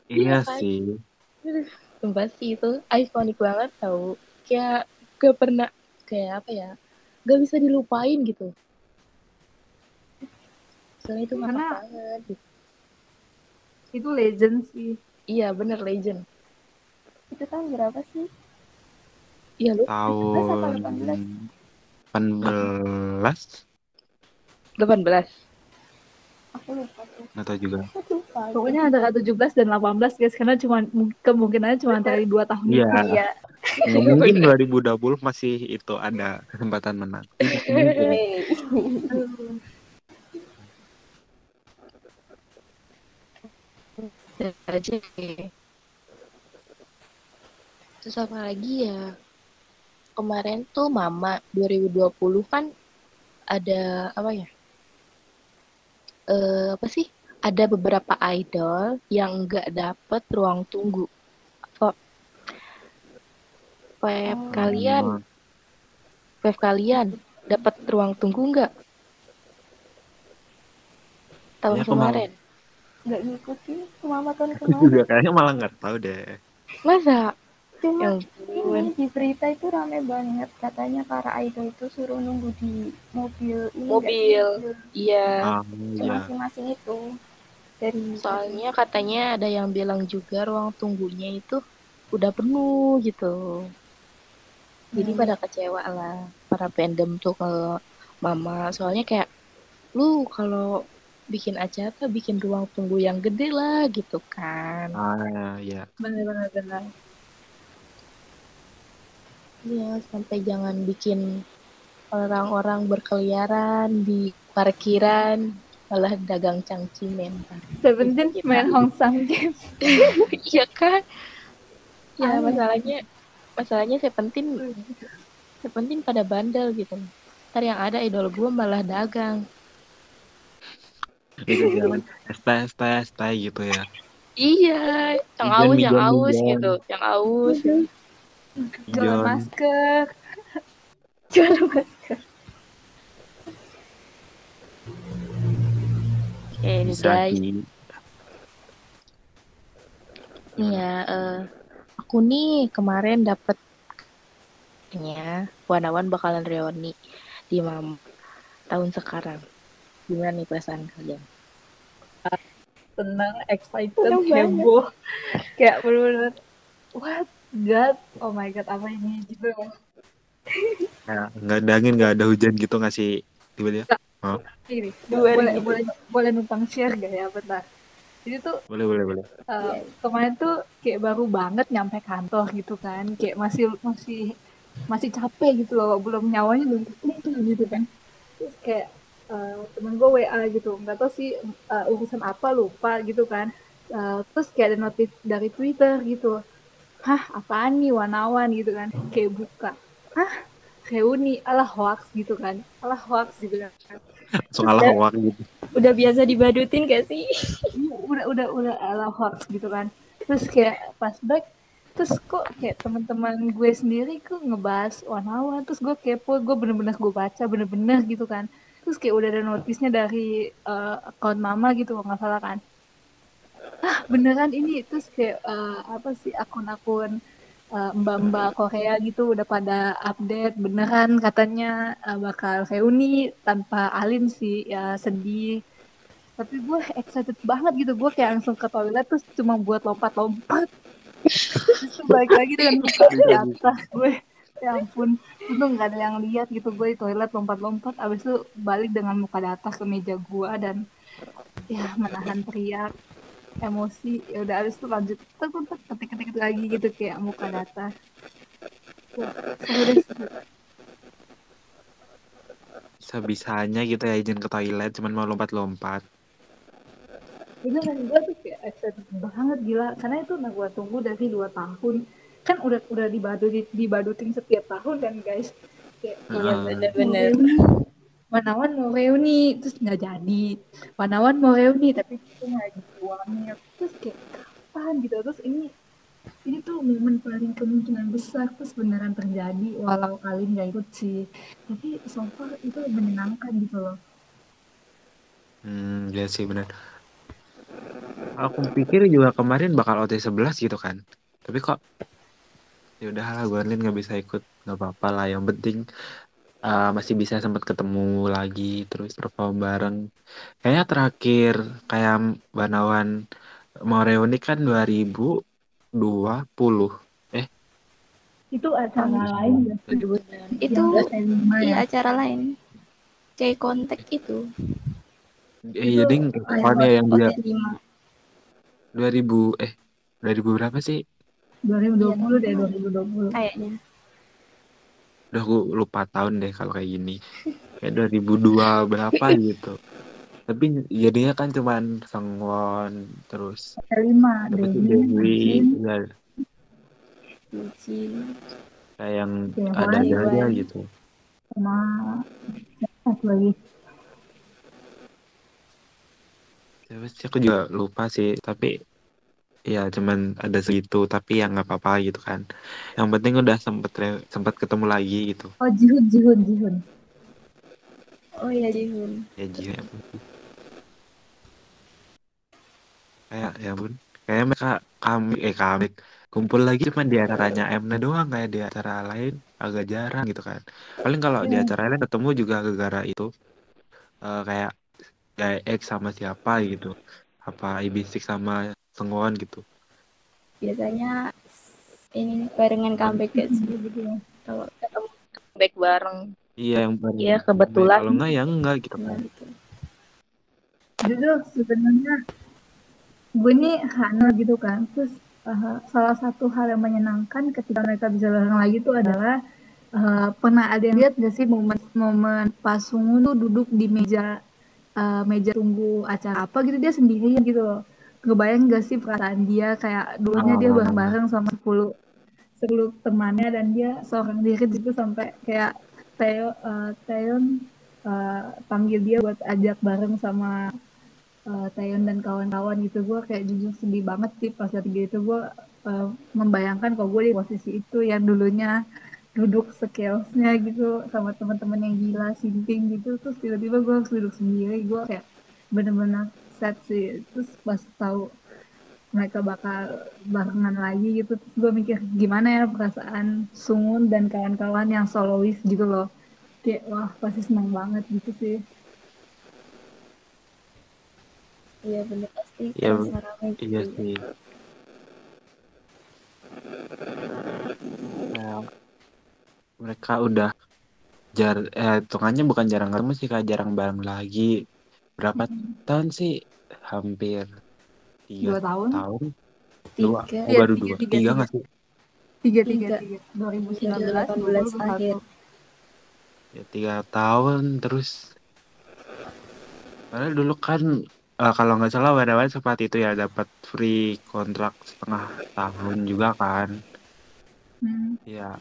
Speaker 2: Iya
Speaker 1: kan?
Speaker 2: sih.
Speaker 1: sumpah sih itu ikonik banget tau kayak gak pernah kayak apa ya gak bisa dilupain gitu soalnya itu
Speaker 3: Karena-
Speaker 1: banget gitu.
Speaker 3: Itu legend sih.
Speaker 1: iya bener legend
Speaker 4: Itu tahun berapa sih?
Speaker 1: iya lu
Speaker 2: Tahun 18
Speaker 1: 18
Speaker 4: Aku lupa tuh.
Speaker 2: nggak tahu juga.
Speaker 4: Aku lupa.
Speaker 3: Pokoknya antara 17 dan 18 guys, karena cuma kemungkinannya cuma antara dua tahun
Speaker 2: Iya.
Speaker 3: itu.
Speaker 4: Iya.
Speaker 2: Nggak mungkin 2020 masih itu ada kesempatan menang.
Speaker 1: Aja deh. Terus apa lagi ya? Kemarin tuh Mama 2020 kan ada apa ya? Eh apa sih? Ada beberapa idol yang nggak dapet ruang tunggu. Web
Speaker 4: Oh.
Speaker 1: kalian, web kalian dapat ruang tunggu nggak? Tahun
Speaker 2: Ya, kemarin.
Speaker 4: Nggak ngikutin mama tahun
Speaker 2: Aku
Speaker 4: kemarin.
Speaker 2: juga kayaknya malah nggak tahu deh.
Speaker 1: Masa?
Speaker 4: Cuma
Speaker 1: Ya
Speaker 4: ini di berita itu rame banget. Katanya para idol itu suruh nunggu di mobil ini
Speaker 1: Mobil. Iya.
Speaker 2: Ah,
Speaker 4: di
Speaker 2: ya.
Speaker 4: masing-masing itu. Dari
Speaker 1: Soalnya katanya ada yang bilang juga ruang tunggunya itu udah penuh gitu. Jadi pada kecewa lah para fandom tuh ke mama. Soalnya kayak lu kalau bikin acara bikin ruang tunggu yang gede lah gitu kan.
Speaker 2: Ah, ya.
Speaker 3: Benar-benar benar.
Speaker 1: Iya, sampai jangan bikin orang-orang berkeliaran di parkiran malah dagang cangcimen.
Speaker 3: Seventeen
Speaker 1: Kita-
Speaker 3: main Hong Sang Game.
Speaker 1: Iya kan? Ya masalahnya masalahnya Seventeen Seventeen pada bandel gitu. Ntar yang ada idol gue malah dagang.
Speaker 2: Itu estai estai gitu ya.
Speaker 1: Iya, yang aus, yang aus gitu, yang aus.
Speaker 2: Ijon.
Speaker 3: masker.
Speaker 4: jual masker.
Speaker 1: Oke, ini
Speaker 2: Bisa
Speaker 1: guys, nih ya, eh, aku nih kemarin dapet nya Wanawan bakalan reuni di Mam tahun sekarang. Gimana nih perasaan kalian?
Speaker 3: Tenang, excited, heboh. Kayak bener-bener, what? God, oh my God, apa ini? Gitu.
Speaker 2: ya, nggak ada angin nggak ada hujan gitu nggak sih tiba-tiba.
Speaker 3: Ini,
Speaker 4: Dua
Speaker 3: boleh,
Speaker 4: ribu.
Speaker 3: boleh, boleh numpang share gak ya, bentar. Jadi tuh
Speaker 2: Boleh boleh boleh.
Speaker 3: Uh, kemarin tuh kayak baru banget nyampe kantor gitu kan. Kayak masih masih masih capek gitu loh. Belum nyawanya belum gitu kan. Terus kayak uh, temen gue WA gitu. Nggak tahu sih uh, urusan apa lupa gitu kan. Uh, terus kayak ada notif dari Twitter gitu. Hah apaan nih wanawan gitu kan. Kayak buka hah reuni ala hoax gitu kan. Ala hoax gitu kan
Speaker 2: Langsung ala hoak gitu.
Speaker 4: Udah biasa dibadutin gak sih?
Speaker 3: Iya, udah udah udah ala hoax gitu kan terus kayak pas back terus kok kayak teman-teman gue sendiri kok ngebahas wanawan terus gue kepo gue bener-bener gue baca bener-bener gitu kan terus kayak udah ada notisnya dari eh, akun mama gitu nggak salah kan ah beneran ini terus kayak eh, apa sih akun-akun eh, mbak-mbak Korea gitu udah pada update beneran katanya eh, bakal reuni tanpa Alin sih. Ya sedih. Tapi gue excited banget gitu. Gue kayak langsung ke toilet terus cuma buat lompat-lompat. Terus balik lagi dengan di atas gue. Ya ampun. Untung nggak ada yang lihat gitu. Gue di toilet lompat-lompat. Abis itu balik dengan muka di atas ke meja gue dan ya menahan teriak emosi ya udah abis itu lanjut tek tek ketik ketik lagi gitu kayak muka deh seru.
Speaker 2: Bisa-bisanya gitu ya izin ke toilet cuman mau lompat-lompat.
Speaker 3: beneran gue tuh kayak excited banget gila karena itu udah gue tunggu dari dua tahun kan udah udah dibadutin dibadutin setiap tahun kan guys kayak
Speaker 4: Iya
Speaker 2: Ah.
Speaker 4: bener-bener.
Speaker 3: Wanawan mau reuni terus nggak jadi. Wanawan mau reuni tapi itu nggak ada terus kayak kapan? gitu. Terus ini ini tuh momen paling kemungkinan besar terus beneran terjadi. Walau kalian nggak ikut sih. Tapi so far itu menyenangkan gitu loh.
Speaker 2: Hmm, ya sih benar. Aku pikir juga kemarin bakal OT 11 gitu kan. Tapi kok ya udahlah Guanlin nggak bisa ikut. Nggak apa-apa lah yang penting uh, masih bisa sempat ketemu lagi terus perform bareng kayaknya terakhir kayak Banawan mau reuni kan 2020 eh
Speaker 3: Itu acara lain ya?
Speaker 4: Itu
Speaker 3: Yang
Speaker 4: iya
Speaker 3: ya?
Speaker 4: acara lain. Kayak kontak itu.
Speaker 2: eh jadi kapan ya yang dia
Speaker 4: OT 5.
Speaker 2: 2000 eh 2000 berapa sih
Speaker 3: 2020 deh, 2020.
Speaker 4: Kayaknya.
Speaker 2: Udah aku lupa tahun deh kalau kayak gini. Kayak 2002 berapa gitu. Tapi jadinya kan cuman Sangwon terus
Speaker 3: Dewi, Jin,
Speaker 2: ya
Speaker 4: Bucin.
Speaker 2: kayak yang
Speaker 3: Dewan,
Speaker 2: ada aja gitu.
Speaker 3: Sama satu lagi.
Speaker 2: Aku juga lupa sih tapi ya cuman ada segitu tapi ya nggak apa-apa gitu kan. Yang penting udah sempet sempet ketemu lagi gitu.
Speaker 3: Oh, Jihun, Jihun, Jihun.
Speaker 4: Oh iya Jihun.
Speaker 2: ya Ji ya kayak ya bun kayak mereka kami eh kami kumpul lagi cuma di acaranya Mna doang kayak di acara lain agak jarang gitu kan. Paling kalau di
Speaker 3: Iya.
Speaker 2: acara lain ketemu juga gara-gara itu. Eh, kayak X sama siapa gitu. Apa IB6 sama Sengon gitu
Speaker 4: Biasanya ini barengan comeback guys.
Speaker 3: Gitu ya.
Speaker 4: Kalau
Speaker 1: Back bareng.
Speaker 2: iya yang baru
Speaker 1: Iya, kebetulan.
Speaker 2: kalau enggak ya enggak gitu
Speaker 4: ya
Speaker 2: kan
Speaker 4: gitu.
Speaker 3: Jujur sebenarnya gue nih Hana gitu kan. Terus eh, salah satu hal yang menyenangkan ketika mereka bisa bareng lagi itu adalah eh, pernah ada yang lihat gak sih momen-momen pas Sungun tuh duduk di meja eh, meja tunggu acara apa gitu dia sendirian gitu loh. Ngebayang gak sih perasaan dia? Kayak dulunya dia
Speaker 2: Oh.
Speaker 3: bareng-bareng sama 10 10 temannya dan dia seorang diri gitu sampai kayak Theo eh, Theon eh, panggil dia buat ajak bareng sama uh, Taeyeon dan kawan-kawan gitu. Gue kayak jujur sedih banget sih pas lagi gitu gue uh, membayangkan kalau gue di posisi itu yang dulunya duduk sekeosnya gitu sama teman-teman yang gila sinting gitu. Terus tiba-tiba gue harus duduk sendiri. Gue kayak bener-bener sad sih. Terus pas tahu mereka bakal barengan lagi gitu terus gue mikir gimana ya perasaan Sungun dan kawan-kawan yang solois gitu loh. Kayak wah pasti senang banget gitu sih.
Speaker 4: Iya bener pasti.
Speaker 2: Iya,
Speaker 4: gitu.
Speaker 2: iya sih. Ya, mereka udah jar eh hitungannya bukan jarang ketemu sih kayak jarang bareng lagi berapa tahun sih hampir tiga
Speaker 3: dua tahun
Speaker 2: tahun dua
Speaker 4: Tiga.
Speaker 2: oh, baru
Speaker 3: tiga,
Speaker 2: dua
Speaker 3: tiga,
Speaker 2: tiga
Speaker 3: tiga.
Speaker 2: nggak sih
Speaker 3: tiga tiga
Speaker 4: Tiga.
Speaker 3: tiga 2019
Speaker 4: 2018 akhir.
Speaker 2: ya tiga tahun terus padahal dulu kan eh, kalau nggak salah Wadawan sempat itu ya dapat free kontrak setengah tahun juga kan
Speaker 3: Hmm.
Speaker 2: ya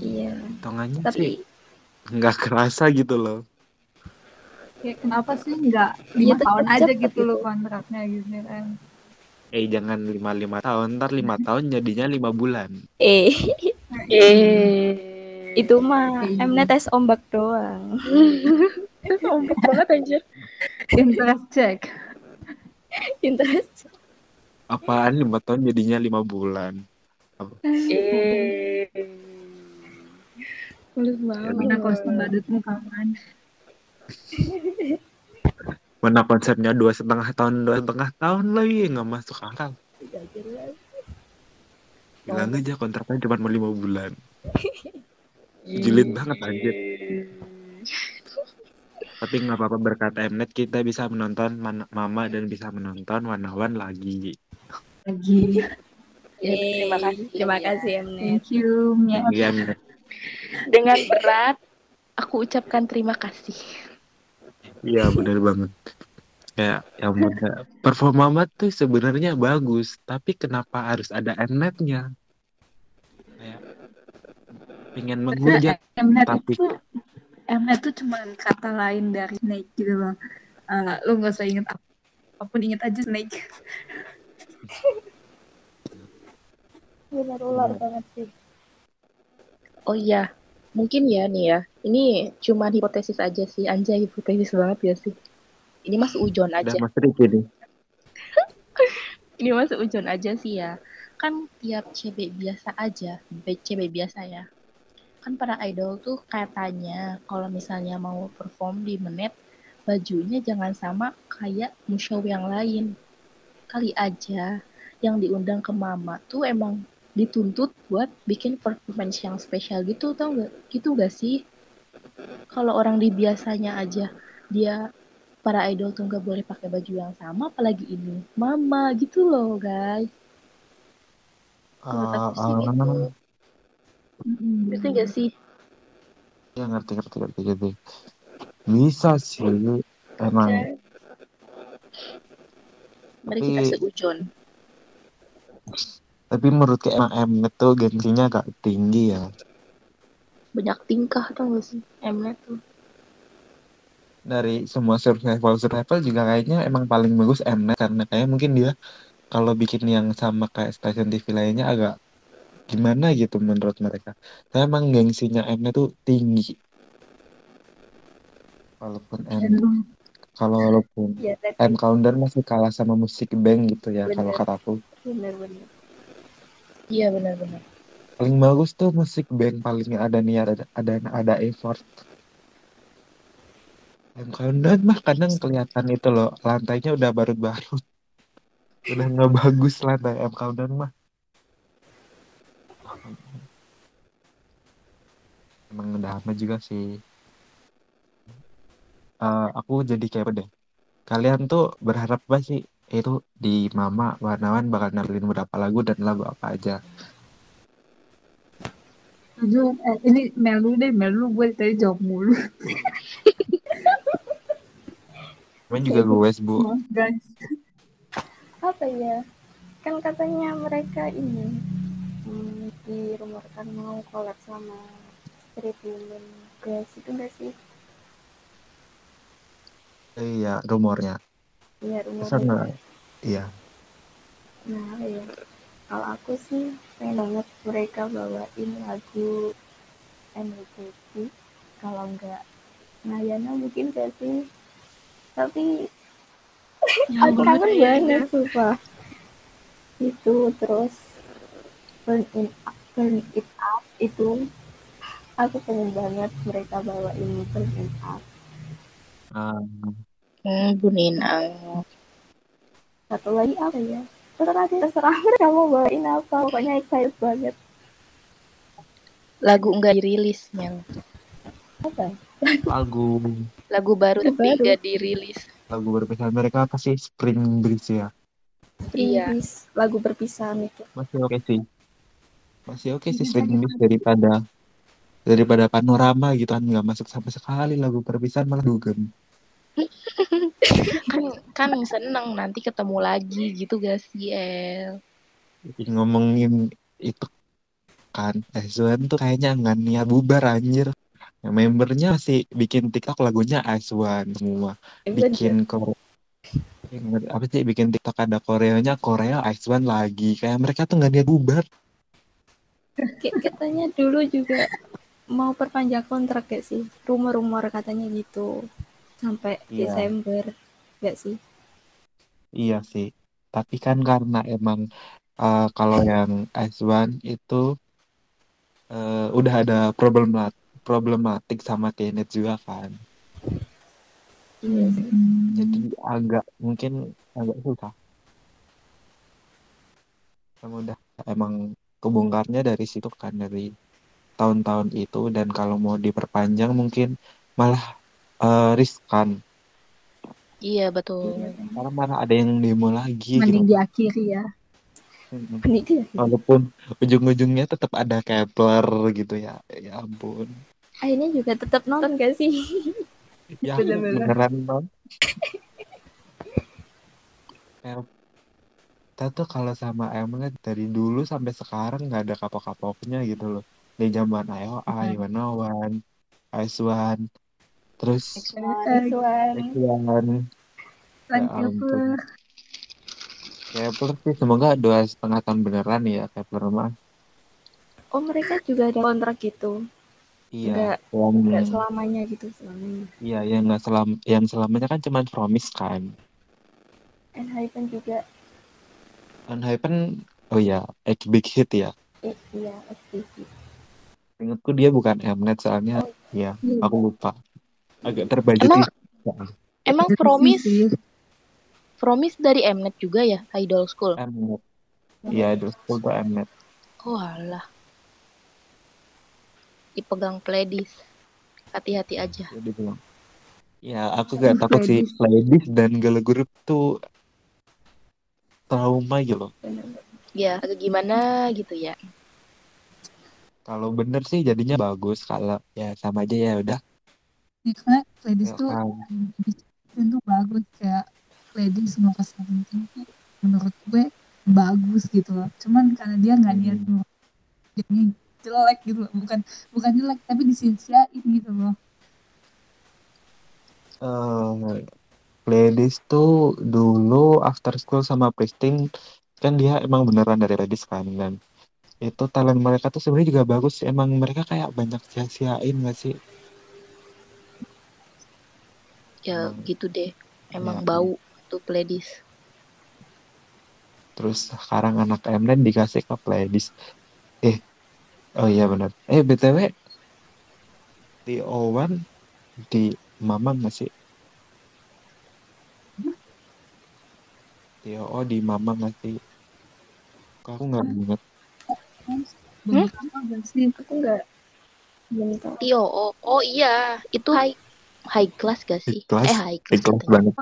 Speaker 4: Iya.
Speaker 2: hitungannya sih
Speaker 4: Tapi
Speaker 2: nggak kerasa gitu loh
Speaker 3: Kayak kenapa sih nggak
Speaker 4: Iya,
Speaker 3: lima
Speaker 4: tetap
Speaker 3: tahun aja
Speaker 4: cepet
Speaker 3: gitu
Speaker 4: gitu.
Speaker 3: loh kontraknya gitu kan
Speaker 2: eh jangan lima lima tahun ntar lima tahun jadinya lima bulan
Speaker 4: eh
Speaker 1: Eh.
Speaker 4: itu mah
Speaker 3: Iya.
Speaker 4: Mnet tes ombak doang.
Speaker 1: Ombak banget anjir.
Speaker 3: interest check
Speaker 4: Interest.
Speaker 2: apaan lima tahun jadinya lima bulan
Speaker 1: Eh. Mulus banget.
Speaker 3: mana kostum badutmu kapan
Speaker 2: mana konsepnya dua setengah tahun dua setengah tahun lagi nggak masuk akal bilang aja kontraknya cuma mau lima bulan Julid banget, anjir. tapi nggak apa-apa berkat Mnet kita bisa menonton Man- Mama dan bisa menonton Wanawan lagi
Speaker 3: lagi
Speaker 1: Ya, terima kasih.
Speaker 4: Terima kasih Mnet.
Speaker 3: thank you Mia.
Speaker 2: Iya, Mnet.
Speaker 1: Dengan berat aku ucapkan terima kasih.
Speaker 2: Iya bener banget. Kayak yang mana performa Mama tuh sebenarnya bagus, tapi kenapa harus ada Mnet-nya? Kayak pengen menghujat
Speaker 3: Mnet
Speaker 2: Tapi-
Speaker 3: itu Mnet itu cuma kata lain dari snake gitu loh Eh, lu nggak usah inget apa apa pun inget aja snake
Speaker 4: Benar ular banget sih.
Speaker 1: Oh iya, mungkin ya nih ya. Ini cuma hipotesis aja sih. Anjay hipotesis banget ya sih. ini mas ujon
Speaker 2: Udah
Speaker 1: aja
Speaker 2: Mas Riki nih.
Speaker 1: ini mas ujon aja sih ya kan tiap cewek biasa aja cewek biasa ya kan para idol tuh katanya kalau misalnya mau perform di menit bajunya jangan sama kayak musyaw yang lain kali aja yang diundang ke mama tuh emang dituntut buat bikin performance yang spesial gitu tau gak gitu gak sih? Kalau orang di biasanya aja dia para idol tuh nggak boleh pakai baju yang sama apalagi ini mama gitu loh guys. Menurut aku sih gitu.
Speaker 3: Mm-mm.
Speaker 1: ngerti gak sih?
Speaker 2: Ya ngerti ngerti ngerti ngerti. Bisa sih emang.
Speaker 1: mari
Speaker 2: Tapi-
Speaker 1: kita seujon
Speaker 2: Tapi menurut kayak emang Mnet tuh gengsinya agak tinggi ya.
Speaker 1: banyak tingkah tau gak sih Mnet tuh
Speaker 2: Dari semua survival survival juga kayaknya emang paling bagus Mnet karena kayak mungkin dia kalau bikin yang sama kayak stasiun TV lainnya agak gimana gitu menurut mereka. Saya emang gengsinya Mnet tuh tinggi. Walaupun M, kalau walaupun
Speaker 4: Ya,
Speaker 2: M Countdown masih kalah sama musik bank gitu ya kalau kataku.
Speaker 4: bener-bener.
Speaker 1: Iya benar-benar
Speaker 2: Paling bagus tuh musik band paling ada niat ada ada, ada effort. M Countdown mah kadang kelihatan itu loh lantainya udah barut-barut. Udah nggak bagus lantai M Countdown mah. Emang udah lama juga sih. Eh, aku jadi kayak deh. Kalian tuh berharap apa sih itu di Mama Warnawan bakal nampilin berapa lagu dan lagu apa aja?
Speaker 3: jujur, eh, ini Melu deh, Melu gue tadi jawab mulu.
Speaker 2: Cuman juga gue bu.
Speaker 3: Maaf guys.
Speaker 4: Apa ya? Kan katanya mereka ini hmm, dirumorkan mau collab sama Street Women Guys itu enggak sih?
Speaker 2: Iya, rumornya.
Speaker 4: Iya rumornya.
Speaker 2: nggak? Iya.
Speaker 4: Nah, apa ya. Kalau aku sih pengen banget mereka bawain lagu NCT. Kalau enggak Nayana mungkin gak sih? Tapi aku kangen banget sumpah. Itu terus Burn It Up, Burn It Up itu aku pengen banget mereka bawain Burn It Up.
Speaker 2: Ah,
Speaker 1: hmm, Buninang
Speaker 4: Satu lagi apa ya? Terserah deh, terserah mereka mau bawain apa. Pokoknya excited banget.
Speaker 1: lagu nggak dirilis yang
Speaker 4: Apa?
Speaker 2: lagu
Speaker 1: lagu baru tapi
Speaker 4: baru.
Speaker 1: nggak dirilis
Speaker 2: lagu berpisah mereka apa sih Spring Breeze ya
Speaker 1: Iya.
Speaker 4: Please, Lagu berpisahan itu.
Speaker 2: masih oke sih masih oke sih Spring Breeze daripada daripada panorama gitu kan nggak masuk sama sekali lagu perpisahan malah dugem
Speaker 1: kan kan seneng nanti ketemu lagi gitu gak sih El
Speaker 2: ngomongin itu kan Aizwan tuh kayaknya nggak niat bubar anjir. Yang membernya masih bikin TikTok lagunya Aizwan semua. Bikin Korea apa sih bikin TikTok ada Koreanya Korea Aizwan lagi. Kayak mereka tuh nggak niat bubar.
Speaker 4: Kayak katanya dulu juga mau perpanjang kontrak gak sih? Rumor-rumor katanya gitu. Sampai
Speaker 2: Iya.
Speaker 4: Desember. Gak sih?
Speaker 2: Iya sih, tapi kan karena emang eh, kalau yang S1 itu eh, udah ada problematik problematik sama Kenneth juga kan,
Speaker 4: Iya sih.
Speaker 2: jadi agak mungkin agak susah. Udah emang kebongkarnya dari situ kan dari tahun-tahun itu dan kalau mau diperpanjang mungkin malah eh, riskan
Speaker 1: iya betul
Speaker 2: karena malah ada yang demo lagi
Speaker 3: Mending
Speaker 2: gitu.
Speaker 3: diakhiri ya.
Speaker 2: Walaupun ujung-ujungnya tetap ada Kepler gitu ya. Ya ampun.
Speaker 4: Akhirnya juga tetap nonton gak sih?
Speaker 2: Ya
Speaker 3: Bener-bener.
Speaker 2: beneran bang. Kayak kita tuh kalau sama Emlet dari dulu sampai sekarang nggak ada kapok-kapoknya gitu loh. Dari zaman IOI, One One, Aiswan, terus
Speaker 4: Iswan.
Speaker 2: Aiswan, ya. Kepler sih semoga dua setengah tahun beneran ya Kepler mah.
Speaker 4: Oh mereka juga ada kontrak gitu.
Speaker 2: Iya,
Speaker 4: Nggak
Speaker 2: yang
Speaker 4: nggak selamanya gitu selamanya.
Speaker 2: iya yang nggak selam yang selamanya kan cuman Promise kan.
Speaker 4: Enhypen juga
Speaker 2: Unhypen oh ya, X Big Hit ya.
Speaker 4: eh, iya FTV.
Speaker 2: Ingatku dia bukan Mnet soalnya
Speaker 4: Oh,
Speaker 2: ya
Speaker 3: Iya.
Speaker 2: aku lupa. Agak terbudget
Speaker 1: Emang
Speaker 2: sih.
Speaker 1: emang
Speaker 3: sih
Speaker 1: Promise dari Mnet juga ya Idol School.
Speaker 2: Mnet. Iya, Idol School tuh Mnet.
Speaker 1: Oh alah, dipegang Pledis. Hati-hati aja.
Speaker 2: Ya. Ya, aku gak takut sih.
Speaker 3: Ladies
Speaker 2: dan girl group tuh trauma gitu loh.
Speaker 1: Ya, agak gimana gitu ya.
Speaker 2: Kalau bener sih jadinya bagus. Kalau ya sama aja ya udah.
Speaker 3: Ya, karena ladies
Speaker 2: Ya
Speaker 3: tuh
Speaker 2: kan.
Speaker 3: itu tuh bagus kayak ladies mau ke tuh menurut gue bagus gitu loh. Cuman karena dia nggak niat
Speaker 2: Hmm.
Speaker 3: jadinya jelek gitu loh. Bukan bukan jelek tapi disia-siain gitu loh.
Speaker 2: Eh, Ladies tuh dulu after school sama Pristin kan dia emang beneran dari Ladies kan dan itu talent mereka tuh sebenarnya juga bagus emang mereka kayak banyak sia-siain gak sih
Speaker 1: Ya
Speaker 2: emang
Speaker 1: gitu deh. Emang
Speaker 2: ya
Speaker 1: bau tuh Pledis.
Speaker 2: terus sekarang anak Mnet dikasih ke Ladies eh oh iya benar eh btw di Owan di Mamang gak sih? Di OO di Mamang gak sih? Kok aku nggak inget
Speaker 1: Hmm?
Speaker 4: Aku nggak.
Speaker 1: Tio, oh, oh iya, itu high high class gak sih?
Speaker 2: ikhlas
Speaker 1: Eh high class
Speaker 2: ikhlas
Speaker 1: katanya.
Speaker 2: banget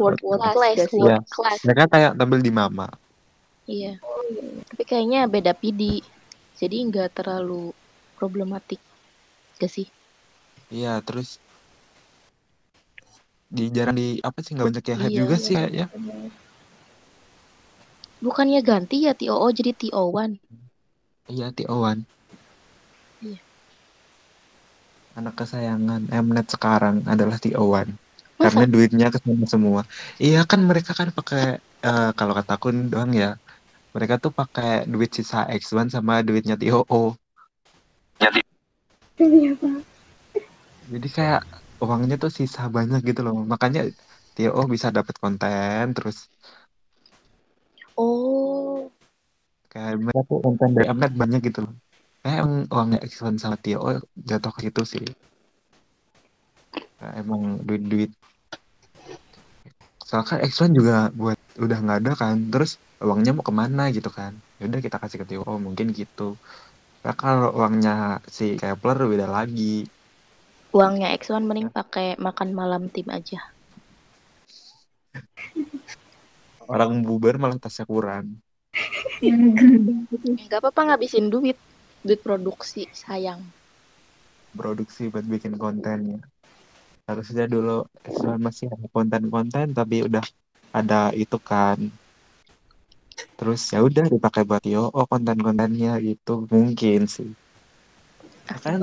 Speaker 1: World
Speaker 2: World
Speaker 1: class,
Speaker 2: class
Speaker 1: sih?
Speaker 2: ya
Speaker 1: World class.
Speaker 2: mereka kayak tampil di Mama
Speaker 1: Iya,
Speaker 4: iya.
Speaker 1: tapi kayaknya beda PD. Jadi nggak terlalu problematik gak sih?
Speaker 2: iya terus di jarang di apa sih nggak banyak yang hype
Speaker 1: Iya.
Speaker 2: juga sih
Speaker 4: Iya,
Speaker 2: ya
Speaker 4: bener.
Speaker 1: Bukannya ganti ya TOO jadi TO1.
Speaker 2: iya T.O.1
Speaker 1: Iya.
Speaker 2: Anak kesayangan Mnet sekarang adalah T.O.1
Speaker 1: Masa?
Speaker 2: karena duitnya ke sana semua. Iya kan mereka kan pakai eh, kalau kata aku doang ya mereka tuh pakai duit sisa X1 sama duitnya T.O.O
Speaker 4: Iya, Pak.
Speaker 2: jadi kayak uangnya tuh sisa banyak gitu loh. Makanya T.O.O bisa dapat konten terus.
Speaker 1: Oh,
Speaker 2: kayak mereka tuh konten dari Mnet banyak gitu loh kayak emang uangnya X1 sama T.O.O jatuh ke situ sih. Kayak emang duit-duit. Soalnya kan X1 juga buat udah nggak ada kan terus uangnya mau ke mana gitu kan. Ya udah kita kasih ke T.O.O mungkin gitu. Nah, kalau uangnya si Kepler beda lagi.
Speaker 1: Uangnya X1 mending pakai makan malam tim aja.
Speaker 2: orang bubar malah tasnya kurang.
Speaker 3: Yang gendeng gitu.
Speaker 1: Nggak apa-apa ngabisin duit, duit produksi sayang.
Speaker 2: produksi buat bikin kontennya harusnya dulu X1 masih ada konten-konten tapi udah ada itu kan. Terus ya udah dipakai buat yo oh konten-kontennya gitu. Mungkin sih. Kan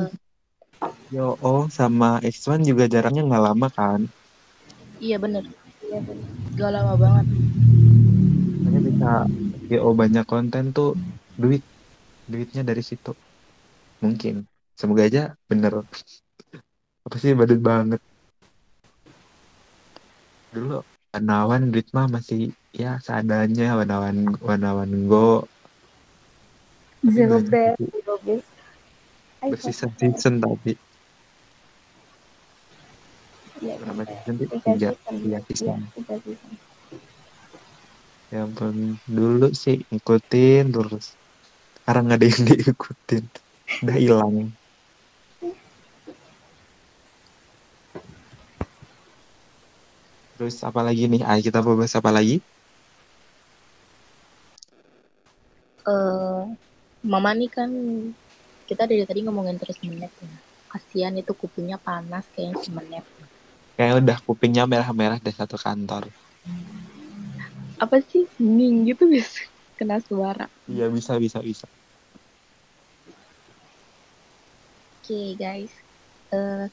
Speaker 2: yo oh sama X1 juga jaraknya nggak lama kan?
Speaker 1: Iya bener,
Speaker 4: Iya, bener.
Speaker 1: gak lama banget.
Speaker 2: makanya bisa yo banyak konten tuh duit duitnya dari situ. Mungkin. Semoga aja bener. Apa sih badut banget. Dulu Wanawan duit mah masih ya seadanya. Wanawan Wanawan Go.
Speaker 3: Zero
Speaker 4: base. Ayo,
Speaker 2: berseason season tapi. Berapa
Speaker 4: tiga,
Speaker 2: season. Sih
Speaker 4: tiga
Speaker 2: tiga ya ampun dulu sih ngikutin terus sekarang nggak ada yang diikutin. Udah hilang. Terus apa lagi nih? Ay kita bahas apa lagi?
Speaker 1: Eh Mama nih kan kita dari tadi ngomongin terus menep ya. Kasihan itu kupingnya panas kayaknya si menep.
Speaker 2: kayak udah kupingnya merah-merah dari satu kantor.
Speaker 1: Apa sih? Hening gitu bisa kena suara.
Speaker 2: iya bisa bisa bisa
Speaker 1: Oke guys, eh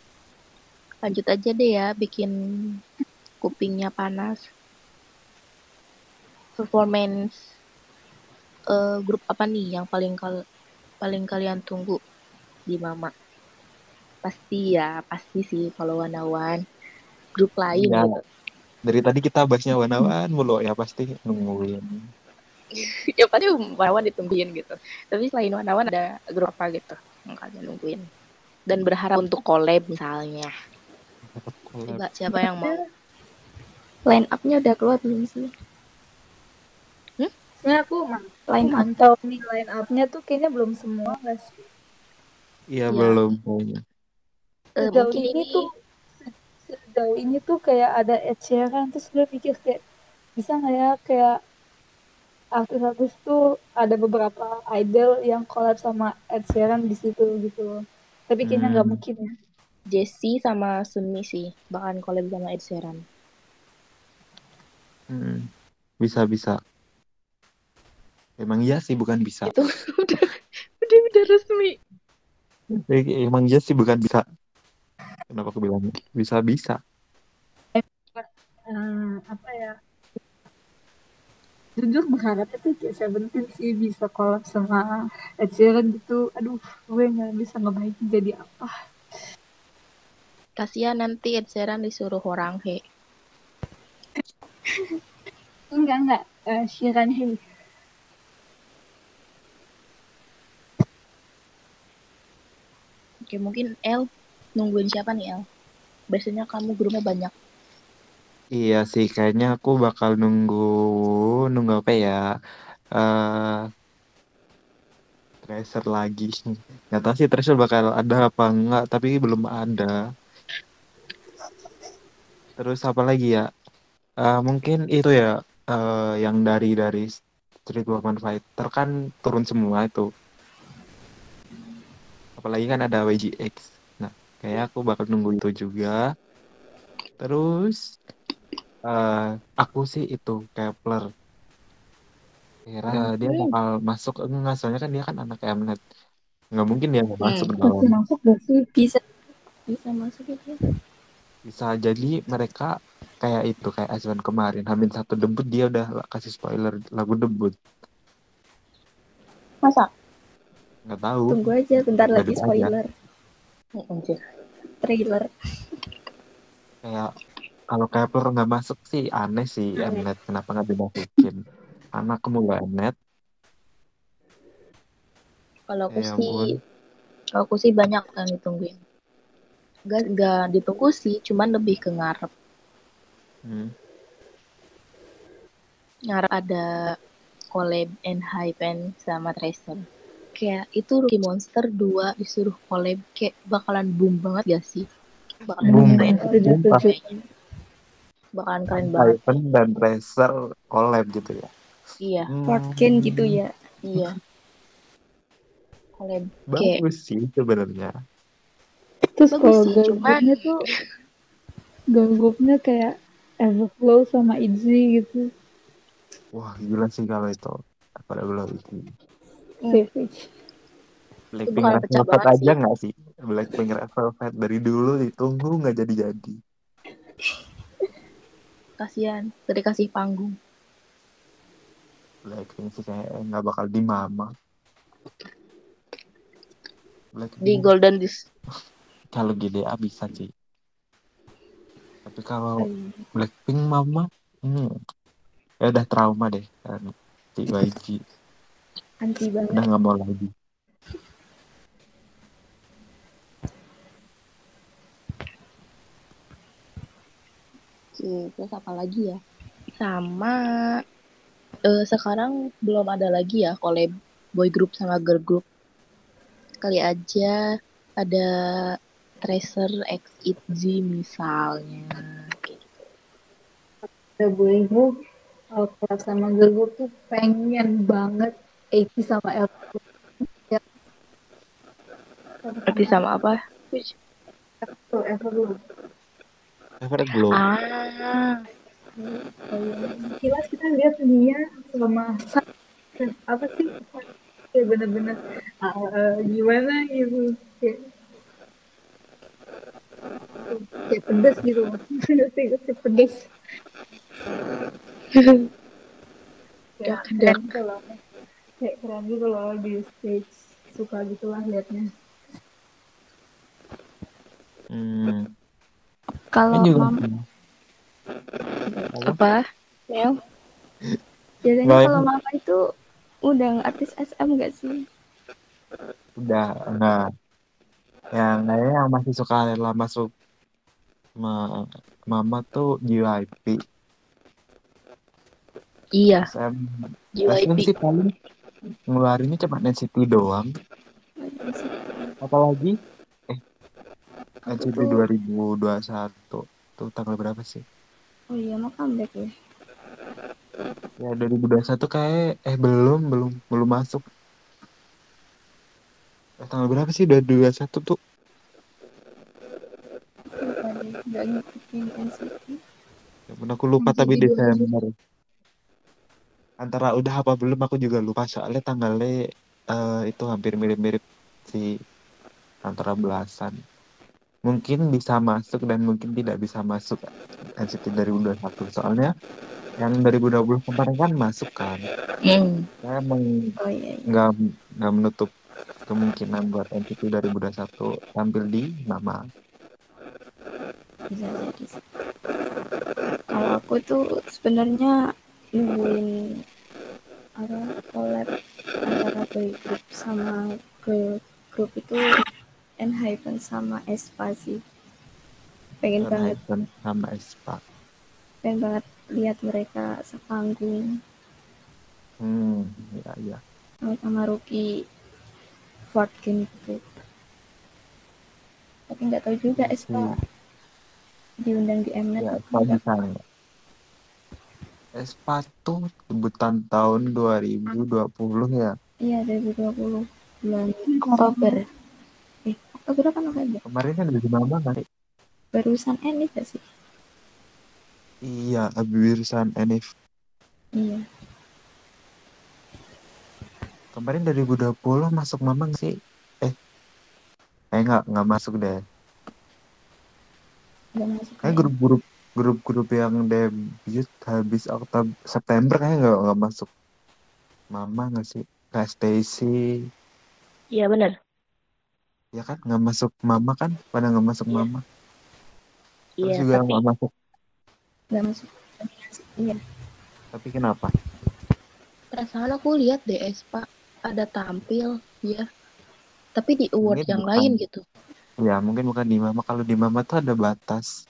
Speaker 1: lanjut aja deh ya bikin kupingnya panas. Performance eh grup apa nih yang paling kal paling kalian tunggu di Mama? pasti ya pasti sih kalau wanawan grup lain
Speaker 2: Iya.
Speaker 1: gitu
Speaker 2: Dari tadi kita bahasnya wanawan mulu ya pasti nungguin.
Speaker 1: ya pasti wanawan ditungguin gitu tapi selain wanawan ada grup apa gitu yang kalian nungguin dan berharap untuk collab misalnya
Speaker 2: Collab.
Speaker 1: coba siapa yang mau
Speaker 4: Line up-nya udah keluar belum sih?
Speaker 3: Sebenarnya aku ma-
Speaker 4: Line up.
Speaker 3: mantau nih line up-nya tuh kayaknya belum semua nggak sih?
Speaker 2: Iya
Speaker 1: Iya.
Speaker 2: belum.
Speaker 1: Eh,
Speaker 3: Sejauh
Speaker 1: mungkin
Speaker 3: ini
Speaker 1: ini
Speaker 3: tuh se- sejauh ini tuh kayak ada Ed Sheeran terus gue pikir kayak bisa nggak ya kayak artis-artis tuh ada beberapa idol yang collab sama Ed Sheeran di situ gitu. Tapi kayaknya nggak
Speaker 2: Hmm.
Speaker 3: mungkin ya.
Speaker 1: Jessie sama Sunmi sih bakalan collab sama Ed Sheeran
Speaker 2: Hmm. Bisa bisa. Emang iya sih bukan bisa.
Speaker 1: itu udah udah udah resmi
Speaker 2: Eh, Emang iya sih bukan bisa. Kenapa aku bilang bisa bisa?
Speaker 3: Eh, apa ya? Jujur berharapnya tuh kayak Seventeen sih bisa collab sama Ed Sheeran gitu. Aduh, gue nggak bisa ngebayangin jadi apa.
Speaker 1: kasihan nanti Ed Sheeran disuruh orang he
Speaker 3: Enggak enggak. Eh, Sheeran Hey.
Speaker 1: oke mungkin El nungguin siapa nih El biasanya kamu grupnya banyak
Speaker 2: Iya sih, kayaknya aku bakal nunggu nunggu apa ya? eh Tracer lagi. Nggak tahu sih Tracer bakal ada apa enggak, tapi belum ada. Terus apa lagi ya? Eh, mungkin itu ya eh, yang dari dari Street Woman Fighter kan turun semua itu. Apalagi kan ada YGX. Nah, kayak aku bakal nunggu itu juga. Terus eh aku sih itu Kepler. Kira dia
Speaker 3: Hmm.
Speaker 2: bakal masuk enggak soalnya kan dia kan anak Mnet. Nggak mungkin dia nggak
Speaker 1: Hmm.
Speaker 2: masuk dong.
Speaker 3: masuk sih?
Speaker 4: Bisa bisa masuk itu.
Speaker 2: Bisa jadi mereka kayak itu kayak Azwan kemarin. Hamin satu debut dia udah kasih spoiler lagu debut.
Speaker 1: masa
Speaker 2: Nggak tahu.
Speaker 4: Tunggu aja bentar lagi spoiler trailer.
Speaker 2: Kayak kalau Kepler nggak masuk sih aneh sih Mnet kenapa nggak dimasukin. Anak mulu Mnet.
Speaker 1: kalau aku
Speaker 2: Ya
Speaker 1: sih
Speaker 2: ampun.
Speaker 1: kalau aku sih banyak yang ditungguin Gak, gak ditunggu sih cuman lebih ke ngarep
Speaker 2: Hmm.
Speaker 1: ngarep ada collab and Hypen sama Tracer kayak itu Rookie Monster 2 disuruh collab kayak bakalan boom banget gak sih bakalan
Speaker 2: Boom banget.
Speaker 1: Bakalan keren banget
Speaker 2: Hypen dan Tracer collab gitu ya.
Speaker 1: iya
Speaker 4: Working gitu ya.
Speaker 1: iya collab
Speaker 2: Bagus sih sebenarnya.
Speaker 3: Terus kalau
Speaker 1: cuman-
Speaker 3: groupnya tuh groupnya kayak Everflow sama ITZY gitu.
Speaker 2: Wah gila sih kalau itu. Pada belum itu.
Speaker 1: Hmm.
Speaker 3: Savage.
Speaker 2: Blackpink Red Velvet aja
Speaker 1: sih.
Speaker 2: nggak sih? Blackpink Red Velvet dari dulu ditunggu nggak jadi-jadi.
Speaker 1: Kasihan udah dikasih panggung
Speaker 2: Blackpink sih kayak nggak bakal di mama. Blackpink
Speaker 1: di Golden Disc
Speaker 2: kalau GDA bisa sih. Tapi kalau
Speaker 4: Hmm.
Speaker 2: Blackpink mama, hmm, ya udah trauma deh kan. Si YG
Speaker 4: Anti banget.
Speaker 2: udah nggak mau lagi.
Speaker 1: Oke, terus apa lagi ya? Sama eh, sekarang belum ada lagi ya collab boy group sama girl group. Kali aja ada Tracer X ITZY misalnya. Gitu.
Speaker 3: Ada boy group, kalau collab sama girl group tuh pengen banget 80 sama L. Ya.
Speaker 1: Sama apa?
Speaker 3: Tuh, Everglow.
Speaker 1: Ah,
Speaker 3: Kilas kita lihat dia sama Sa- apa sih? Kayak bener-bener ah, gimana gitu. Kayak, kayak pedes gitu. Sih pedes. Kayak
Speaker 1: Dak,
Speaker 3: keren gitu loh. Kayak keren gitu loh di stage. Suka gitu lah liatnya.
Speaker 2: Hmm.
Speaker 4: Kalau mama
Speaker 2: apa?
Speaker 1: Apa?
Speaker 4: Mel, biasanya
Speaker 2: Baik.
Speaker 4: kalau mama itu undang artis SM gak sih?
Speaker 2: udah nah yang kayaknya yang masih suka rela masuk ma mama tuh JYP
Speaker 1: Iya,
Speaker 2: SM SM
Speaker 1: JYP.
Speaker 2: sih paling ngeluarinnya cuma NCT doang apalagi
Speaker 4: tuh,
Speaker 2: 2021 tuh tanggal berapa sih?
Speaker 4: Oh iya mau comeback ya?
Speaker 2: ya 2021 kayak eh belum belum belum masuk. Eh, tanggal berapa sih 2021 tuh
Speaker 4: gak ngikutin NCT.
Speaker 2: ya ampun, aku lupa
Speaker 3: NCT
Speaker 2: tapi
Speaker 3: 2021.
Speaker 2: Desember. Antara udah apa belum aku juga lupa soalnya tanggalnya eh, itu hampir mirip-mirip sih antara belasan mungkin bisa masuk dan mungkin tidak bisa masuk NCT 2021 soalnya yang 2020 kemarin kan masuk kan
Speaker 1: Hmm.
Speaker 2: saya emang
Speaker 4: Oh iya, iya.
Speaker 2: nggak nggak menutup kemungkinan buat NCT 2021 tampil di Mama
Speaker 4: bisa jadi. Kalau aku tuh sebenarnya nungguin apa collab antara boy group sama girl group itu Enhypen sama Aespa sih. Pengen
Speaker 2: dan
Speaker 4: banget,
Speaker 2: Hypen sama Aespa
Speaker 4: pengen banget lihat mereka sepanggung.
Speaker 2: Hmm ya ya
Speaker 4: sama Ruki Fort gitu. Tapi nggak tahu juga Aespa diundang di Mnet
Speaker 2: ya bisa nggak? Aespa tuh debutan tahun 2020 ya?
Speaker 4: Iya 2020 bulan Oktober. Oktober apa November?
Speaker 2: kemarin kan Mama nggak sih?
Speaker 4: Barusan Enif gak sih?
Speaker 2: iya Abirusan Enif
Speaker 4: Iya.
Speaker 2: kemarin 2020 masuk Mama nggak sih eh eh nggak nggak masuk deh
Speaker 4: Gak masuk.
Speaker 2: kayak
Speaker 4: ya.
Speaker 2: grup-grup grup-grup yang debut habis Oktober September kayaknya nggak nggak masuk Mama nggak sih kayak Stacy
Speaker 1: Iya benar.
Speaker 2: Ya kan nggak masuk Mama kan pada nggak masuk
Speaker 1: Iya.
Speaker 2: Mama terus
Speaker 1: Iya,
Speaker 2: juga nggak masuk
Speaker 4: Gak masuk. Iya.
Speaker 2: tapi kenapa
Speaker 1: perasaan aku lihat deh Espa ada tampil ya. Tapi di award
Speaker 2: Mungkin
Speaker 1: yang
Speaker 2: bukan.
Speaker 1: lain gitu.
Speaker 2: ya mungkin bukan di Mama kalau di Mama tuh ada batas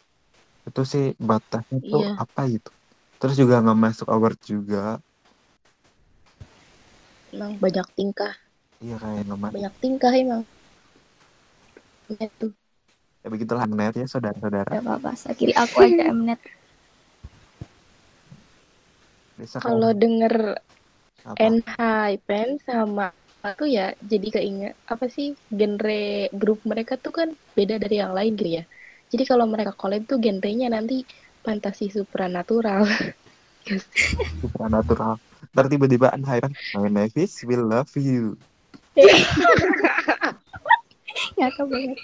Speaker 2: itu sih batasnya tuh
Speaker 1: Iya.
Speaker 2: apa gitu terus juga nggak masuk award juga
Speaker 1: Emang banyak tingkah,
Speaker 2: iya kayak nggak masuk
Speaker 1: banyak tingkah emang. Ya tuh.
Speaker 2: ya begitulah net ya saudara-saudara
Speaker 4: Gak apa-apa. Sakiri aku aja Mnet.
Speaker 1: Kalau denger
Speaker 2: apa
Speaker 1: Enhypen sama aku ya jadi keinget apa sih genre grup mereka tuh kan beda dari yang lain gitu ya. Jadi kalau mereka collab tuh genrenya nanti fantasi supranatural. Yes.
Speaker 2: supernatural ntar tiba-tiba Anhairan my Nevis will love you
Speaker 4: Nyaka banget.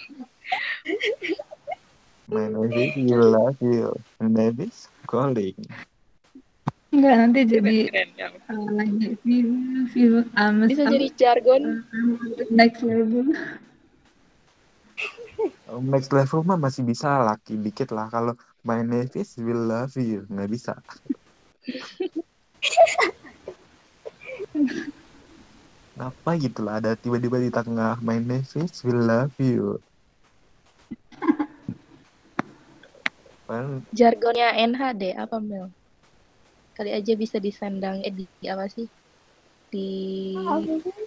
Speaker 2: my Nevis will love you Nevis calling
Speaker 3: Enggak, nanti jadi
Speaker 1: ya.
Speaker 3: uh, lagi view, view, um,
Speaker 1: Bisa jadi jargon.
Speaker 3: next level.
Speaker 2: Um, next level mah masih bisa laki dikit lah kalau my Nevis will love you nggak bisa Kenapa gitu lah ada tiba-tiba di tengah my Nevis will love you Padahal
Speaker 1: Jargonnya NHD apa Mel? Kali aja bisa disandang eh di apa sih? Di
Speaker 4: Apa sih?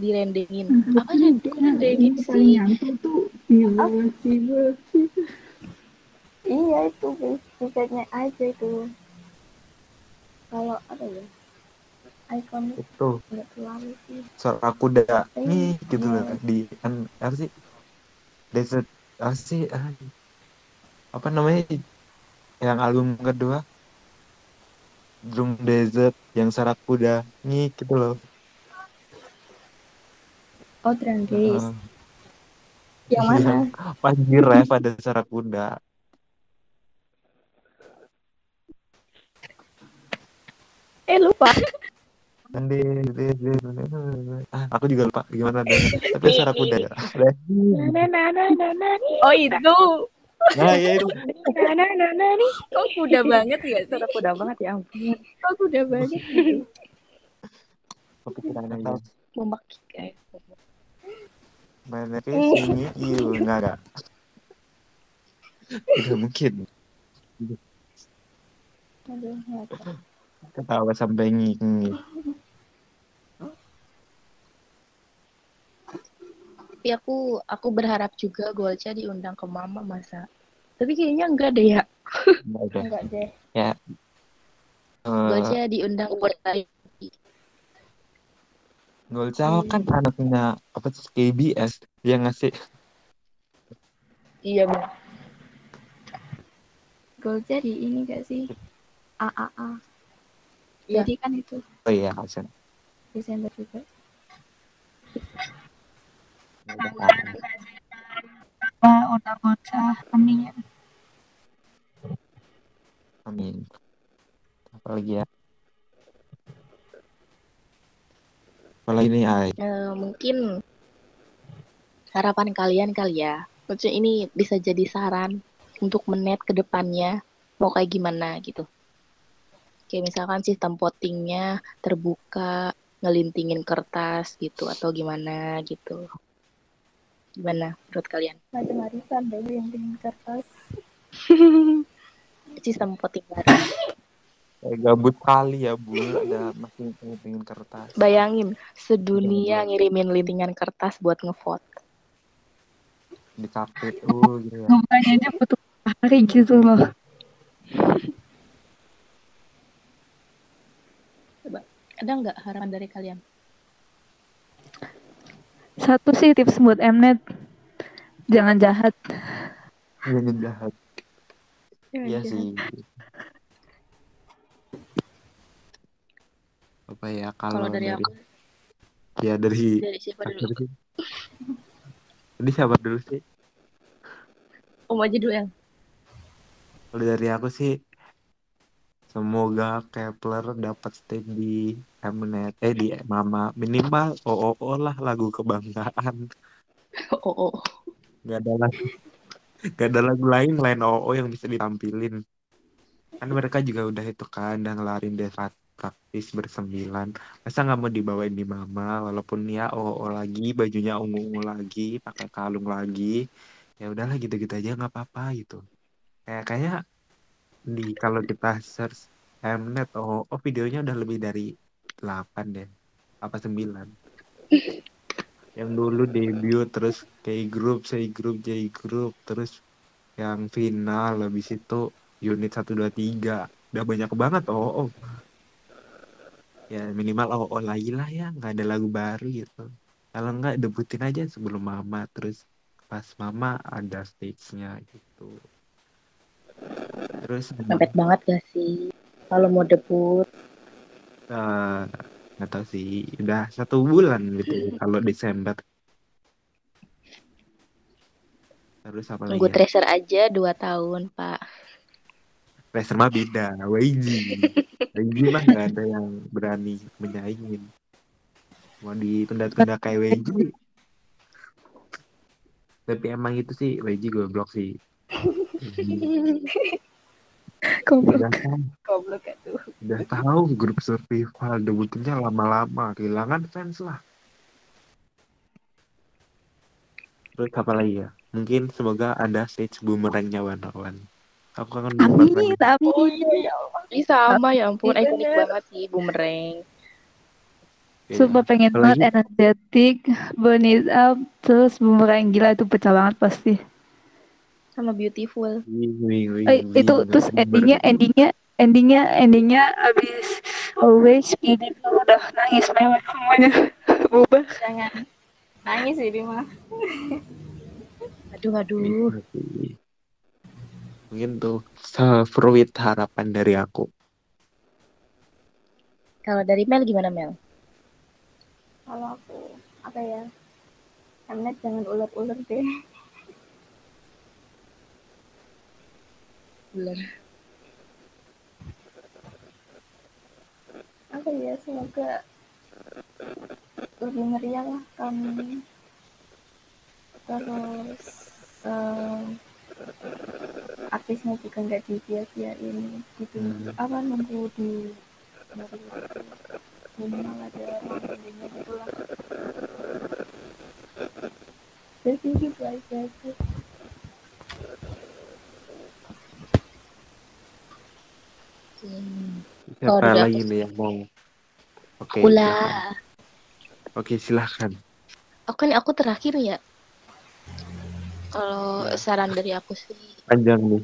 Speaker 1: di rendengin.
Speaker 3: Hmm,
Speaker 1: Apa sih? Kok rendengin sih?
Speaker 3: tuh.
Speaker 4: Iya itu tiketnya aja itu. Kalau apa ya? Ikonik
Speaker 2: itu
Speaker 4: nggak terlalu sih.
Speaker 2: suara kuda nih gitu
Speaker 4: iya.
Speaker 2: loh di kan apa sih desert apa sih ah, apa namanya yang album kedua Drum Desert yang suara kuda nih gitu loh
Speaker 4: Oh Drum Days.
Speaker 2: Ah,
Speaker 4: Yang
Speaker 2: iya.
Speaker 4: mana?
Speaker 2: pas di ref ada suara kuda
Speaker 4: Eh lupa.
Speaker 2: Ah, aku juga lupa gimana. Tapi suara kuda ya.
Speaker 4: Oh itu.
Speaker 2: Nah, ya itu.
Speaker 1: Nah, nah, nah, nah, nih.
Speaker 4: Kok kuda banget ya sih?
Speaker 1: Suara kuda banget ya ampun.
Speaker 4: Kok kuda banget?
Speaker 2: Kepikiran aja.
Speaker 1: Memaki kayak.
Speaker 2: Mana sini you nggak ada. Tidak mungkin.
Speaker 4: Aduh, nggak.
Speaker 2: Ketawa sampai ngingit.
Speaker 1: Tapi aku aku berharap juga Golca diundang ke Mama masa. Tapi kayaknya enggak deh ya.
Speaker 2: Nggak ada.
Speaker 4: Enggak deh.
Speaker 2: Eh,
Speaker 1: Golca diundang buat tadi.
Speaker 2: Golcawa kan anaknya apa sih KBS yang ngasih
Speaker 1: Iya, Bang.
Speaker 4: Gol jadi ini gak sih? AAA.
Speaker 1: Iya.
Speaker 4: Jadi kan itu
Speaker 2: oh iya Hasan.
Speaker 4: Desember juga.
Speaker 3: Wah, udah bocah. Amin.
Speaker 2: Amin. Apa lagi ya? Apalagi nih Ay?
Speaker 1: Eh, mungkin harapan kalian kali ya. Maksudnya ini bisa jadi saran untuk menet ke depannya mau kayak gimana gitu. Kayak misalkan sistem votingnya terbuka, ngelintingin kertas gitu atau gimana gitu. Gimana menurut kalian?
Speaker 4: Macam arisan deh yang bikin kertas.
Speaker 1: Sistem voting baru.
Speaker 2: Kayak gabut kali ya bul ada masih pengen kertas.
Speaker 1: Bayangin sedunia ngirimin lintingan kertas buat ngevote.
Speaker 2: Di KPU gitu ya.
Speaker 3: Aja butuh hari gitu loh.
Speaker 1: Ada nggak harapan dari kalian?
Speaker 3: Satu sih tips buat Mnet. Jangan jahat.
Speaker 2: Jangan jahat. Iya sih. Apa ya kalau
Speaker 1: Kalau dari
Speaker 2: dari,
Speaker 1: aku,
Speaker 2: ya dari
Speaker 1: dari siapa dulu?
Speaker 2: Siapa dulu sih?
Speaker 1: Om aja dulu yang.
Speaker 2: Kalau dari aku sih semoga Kepler dapat stay di Mnet eh di Mama minimal OOO lah lagu kebanggaan.
Speaker 1: Oh, oh.
Speaker 2: Gak ada lagu gak ada lagu lain lain OO yang bisa ditampilin. Kan mereka juga udah itu kan udah ngelarin debat praktis bersembilan. Masa nggak mau dibawain di Mama walaupun ya OO lagi bajunya ungu-ungu lagi pakai kalung lagi. Ya udahlah gitu-gitu aja nggak apa-apa gitu. Kayak kayak di kalau kita search Mnet oh, oh videonya udah lebih dari 8 deh apa 9 yang dulu debut terus kayak grup say grup J grup terus yang final habis itu unit 123 udah banyak banget oh, oh. ya minimal oh, oh lagi lah ya nggak ada lagu baru gitu kalau nggak debutin aja sebelum mama terus pas mama ada stage-nya gitu terus
Speaker 1: Mepet banget gak sih? Kalau mau debut.
Speaker 2: Eh, nggak tahu sih. Udah satu bulan gitu kalau Desember. Terus apa lagi
Speaker 1: Nunggu
Speaker 2: ya?
Speaker 1: tracer aja 2 tahun, Pak.
Speaker 2: Racer mah beda YG YG mah nggak ada yang berani menyaingin. Mau ditunda-tunda kayak YG tapi emang itu sih YG goblok sih
Speaker 3: Goblok.
Speaker 2: udah tahu
Speaker 4: Goblok tuh.
Speaker 2: udah tahu grup survival debutnya lama-lama kehilangan fans lah terus apa lagi ya mungkin semoga ada stage boomerangnya one aku kangen boomerang
Speaker 3: Amin, amin.
Speaker 4: Oh iya ya Allah.
Speaker 1: Ini sama ya ampun, ikonik
Speaker 4: bener.
Speaker 1: banget sih boomerang.
Speaker 2: Iya.
Speaker 3: Sumpah pengen banget energetik, it up, terus bumerang gila itu pecah banget pasti.
Speaker 1: Sama beautiful.
Speaker 2: Wing, wing, wing,
Speaker 3: Eh, itu terus endingnya endingnya endingnya endingnya abis always tuh udah nangis mewek semuanya berubah
Speaker 4: Jangan nangis ini mah.
Speaker 1: Aduh, aduh.
Speaker 2: Mungkin tuh se-fruit harapan dari aku.
Speaker 1: Kalau dari Mel gimana Mel?
Speaker 4: Kalau aku apa ya? Mnet jangan ular-ular deh.
Speaker 1: Bulan.
Speaker 4: Apa ya? Semoga lebih meriah lah kami terus eh, artisnya juga nggak disia-siain gitu
Speaker 2: Hmm.
Speaker 4: apa nunggu di minimal ada endingnya gitu lah jadi gitu aja sih
Speaker 1: Hmm.
Speaker 2: Siapa
Speaker 1: dari
Speaker 2: lagi
Speaker 1: aku
Speaker 2: nih yang mau? Oke,
Speaker 1: Aku lah.
Speaker 2: Oke, silahkan.
Speaker 1: Oh kan aku terakhir ya. Kalau
Speaker 2: Ya.
Speaker 1: saran dari aku sih,
Speaker 2: Panjang nih.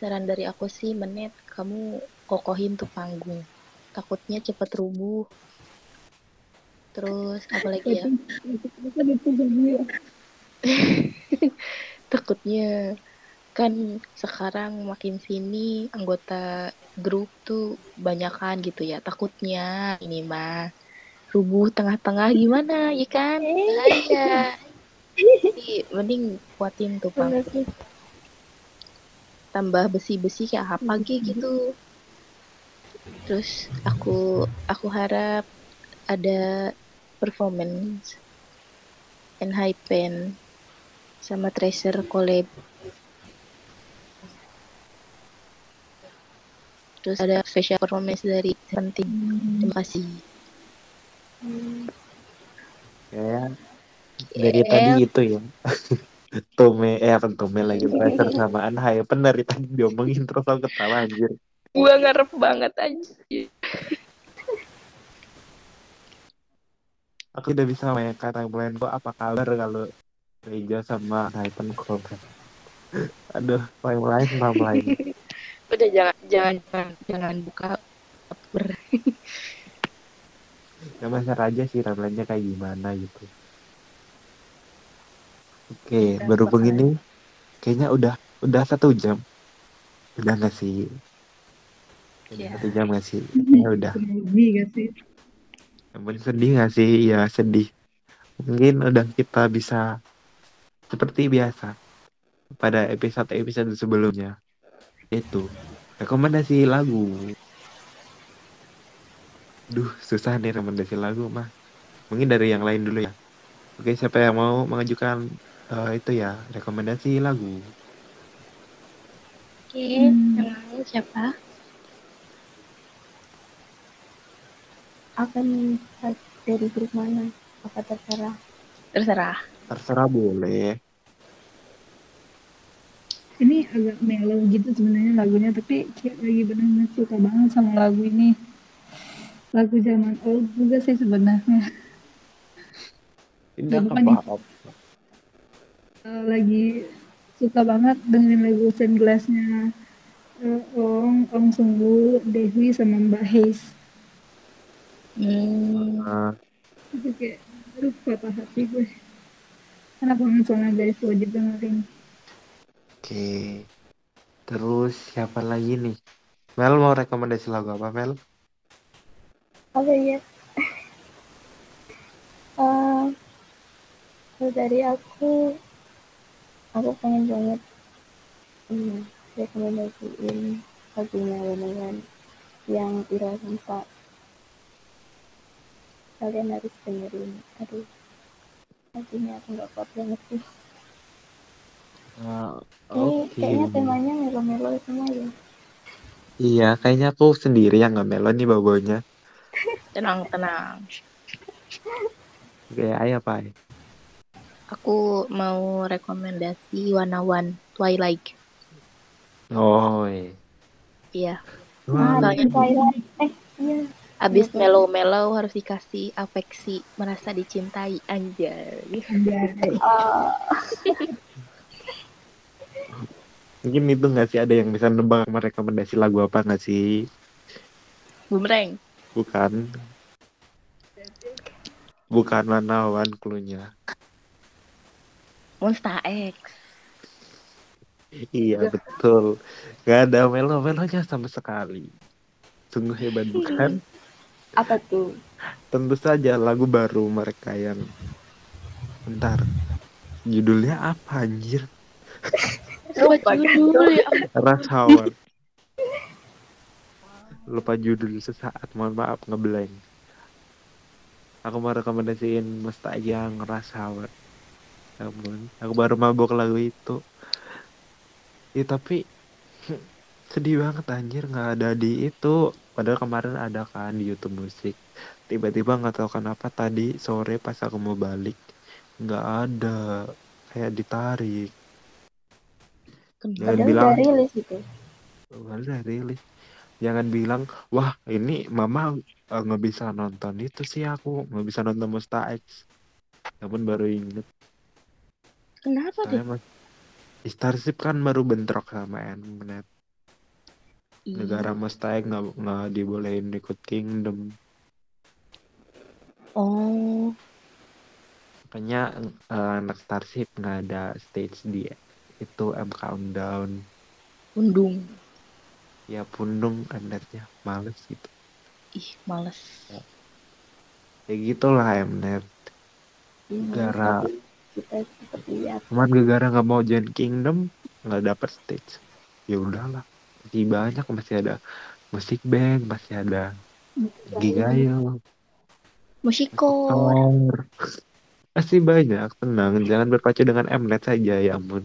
Speaker 1: saran dari aku sih menit kamu kokohin tuh panggung. Takutnya cepet rubuh. Terus apa lagi ya? Takutnya kan sekarang makin sini anggota grup tuh banyakan gitu ya. Takutnya ini mah rubuh tengah-tengah gimana ya kan? Bahaya. Jadi mending kuatin tuh
Speaker 4: sih
Speaker 1: tambah besi-besi kayak apa gitu terus aku aku harap ada performance and high pen sama tracer collab terus ada facial performance dari Seventeen terima kasih
Speaker 4: Hmm,
Speaker 2: Ya, dari
Speaker 1: Eh.
Speaker 2: tadi itu ya. Tome, eh apa Tome lagi Tracer sama Anhai. Bener dari tadi diomongin terus aku ketawa anjir.
Speaker 1: gua ngarep banget aja
Speaker 2: Aku udah bisa main kata plan kok apa kabar kalau Reja sama Titan Cobra. Aduh, lain lain sama lain.
Speaker 1: Udah jangan jangan jangan, jangan buka ber
Speaker 2: Ya masa aja sih timelinenya kayak gimana gitu. Oke, berhubung ini kayaknya udah udah satu jam. Udah nggak sih? Udah
Speaker 1: Iya.
Speaker 2: satu jam nggak sih? Ya udah.
Speaker 3: Lebih gak sih?
Speaker 2: Namun sedih nggak sih? Ya sedih. Mungkin udah kita bisa seperti biasa pada episode-episode sebelumnya. Itu rekomendasi lagu. Duh, susah nih rekomendasi lagu mah. Mungkin dari yang lain dulu ya. Oke, siapa yang mau mengajukan eh, itu ya rekomendasi lagu?
Speaker 1: oke emang siapa
Speaker 4: apa nih dari grup mana apa terserah
Speaker 1: terserah
Speaker 2: Terserah boleh.
Speaker 3: Ini agak mellow gitu sebenarnya lagunya, tapi kayak lagi benar-benar suka banget sama lagu ini. Lagu zaman old juga sih sebenarnya. Ya,
Speaker 2: apa?
Speaker 3: Eh, lagi suka banget dengerin lagu Sunglassnya uh, Ong, Ong Sunggu, Dewi sama Mbak Haze.
Speaker 1: hmm,
Speaker 2: Nah,
Speaker 3: Itu kayak, aduh patah hati gue. Enak banget soalnya guys, wajib dengerin.
Speaker 2: Oke. Terus siapa lagi nih? Mel mau rekomendasi lagu apa, Mel?
Speaker 4: apa ya kalau dari aku aku pengen banget hmm, rekomendasiin lagunya beneran yang Ira Samsa kalian harus dengerin aduh lagunya aku nggak kuat banget sih
Speaker 2: Ah,
Speaker 4: ini
Speaker 2: Oke.
Speaker 4: kayaknya temanya melo-melo semua ya
Speaker 2: Iya, kayaknya aku sendiri yang nggak melon nih baunya.
Speaker 1: tenang tenang
Speaker 2: Oke, ayo Pai.
Speaker 1: aku mau rekomendasi One One Twilight
Speaker 2: Oh, iya.
Speaker 1: iya Soalnya-
Speaker 4: Twilight eh iya
Speaker 1: abis mellow-mellow harus dikasih afeksi merasa dicintai anjay
Speaker 3: Anjay.
Speaker 4: Ah,
Speaker 2: Mungkin itu nggak sih ada yang bisa nebak merekomendasi lagu apa nggak sih?
Speaker 1: bumerang
Speaker 2: Bukan. Bukan Manawan cluenya.
Speaker 1: Monster X
Speaker 2: Iya, betul. Gak ada melo-melonya sama sekali. Sungguh hebat, bukan?
Speaker 4: apa tuh
Speaker 2: Tentu saja lagu baru mereka yang Bentar Judulnya apa anjir?
Speaker 1: lupa judul ya
Speaker 2: Rush Hour Lupa judul sesaat Mohon maaf ngeblank. Aku mau rekomendasiin Mustaq yang Rush Hour ampun aku baru mabuk lagu itu. Ya tapi sedih banget anjir nggak ada di itu. Padahal kemarin ada kan di YouTube musik tiba-tiba nggak tahu kenapa tadi sore pas aku mau balik nggak ada. Kayak ditarik? Jangan
Speaker 4: Padahal
Speaker 2: bilang.
Speaker 4: udah rilis itu.
Speaker 2: Padahal udah rilis. Jangan bilang wah ini mama nggak bisa nonton itu sih aku. Nggak bisa nonton Musta X. Pun baru inget.
Speaker 1: Kenapa deh?
Speaker 2: saya mas Starship kan baru bentrok sama Mnet
Speaker 1: Iya.
Speaker 2: negara Musta X nggak nggak dibolehin ikut Kingdom.
Speaker 1: Oh,
Speaker 2: makanya eh, anak Starship nggak ada stage di itu M Countdown
Speaker 1: undung.
Speaker 2: ya pundung Mnetnya males gitu.
Speaker 1: Ih, males.
Speaker 2: ya. Gitulah Mnet
Speaker 4: Iya,
Speaker 2: Gara-
Speaker 4: kita
Speaker 2: cuman gara nggak mau join Kingdom nggak dapet stage. Ya udahlah. Masih banyak masih ada musik band masih ada Gigayo
Speaker 1: Musikor.
Speaker 2: Masih banyak tenang. Jangan berpacu dengan Mnet saja ya ampun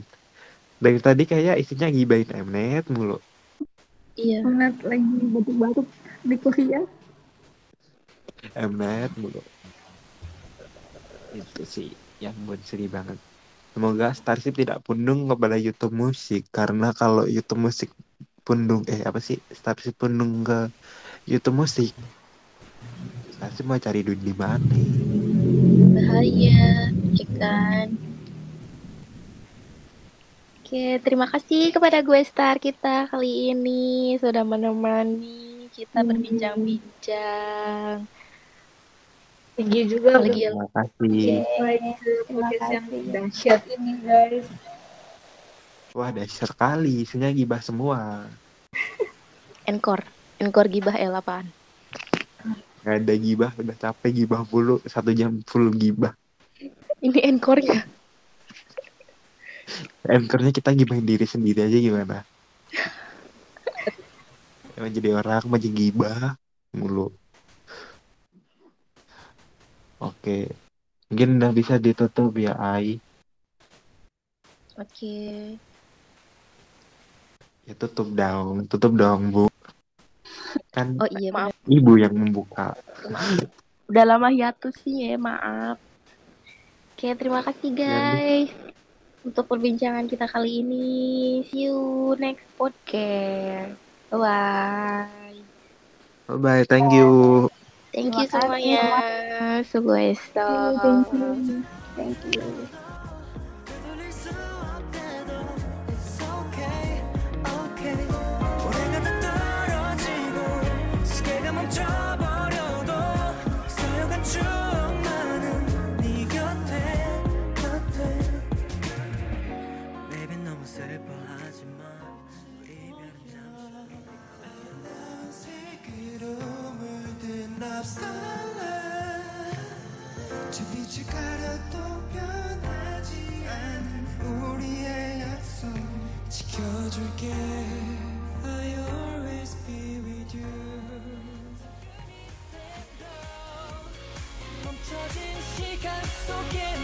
Speaker 2: dari tadi kayak isinya gibain Mnet mulu
Speaker 1: Iya.
Speaker 3: Ngeliat lagi batuk-batuk di Korea.
Speaker 2: Mnet mulu itu sih yang buat sedih banget semoga Starship tidak pundung kepada YouTube musik karena kalau YouTube musik pundung eh apa sih Starship pundung ke YouTube musik Starship mau cari duit di mana
Speaker 1: Bahaya, ya kan? Oke, terima kasih kepada gue Star kita kali ini sudah menemani kita
Speaker 3: Hmm.
Speaker 1: berbincang-bincang.
Speaker 3: Thank you juga
Speaker 1: Lagi ya,
Speaker 2: terima kasih
Speaker 4: Terima
Speaker 3: podcast yang
Speaker 4: kasih.
Speaker 3: dahsyat ini guys.
Speaker 2: wah dahsyat sekali isinya gibah semua
Speaker 1: encore, encore gibah L apaan?
Speaker 2: nggak ada gibah udah capek gibah mulu satu jam full gibah
Speaker 1: Ini encore-nya.
Speaker 2: Anchornya kita gibahin diri sendiri aja gimana? Emang jadi orang mau jadi gibah mulu. Oke Mungkin udah bisa ditutup ya Ai.
Speaker 1: Oke.
Speaker 2: Ya tutup dong Tutup dong Bu. Kan
Speaker 1: Oh iya, maaf.
Speaker 2: ibu yang membuka.
Speaker 1: Udah lama hiatus sih ya, maaf. Oke, terima kasih guys untuk perbincangan kita kali ini. See you next podcast. Bye.
Speaker 2: Bye bye thank you
Speaker 1: Thank you semuanya. Suguesto.
Speaker 3: Thank you.
Speaker 4: Thank you.
Speaker 5: 지켜줄게 I always be with you 멈춰진 시간 속에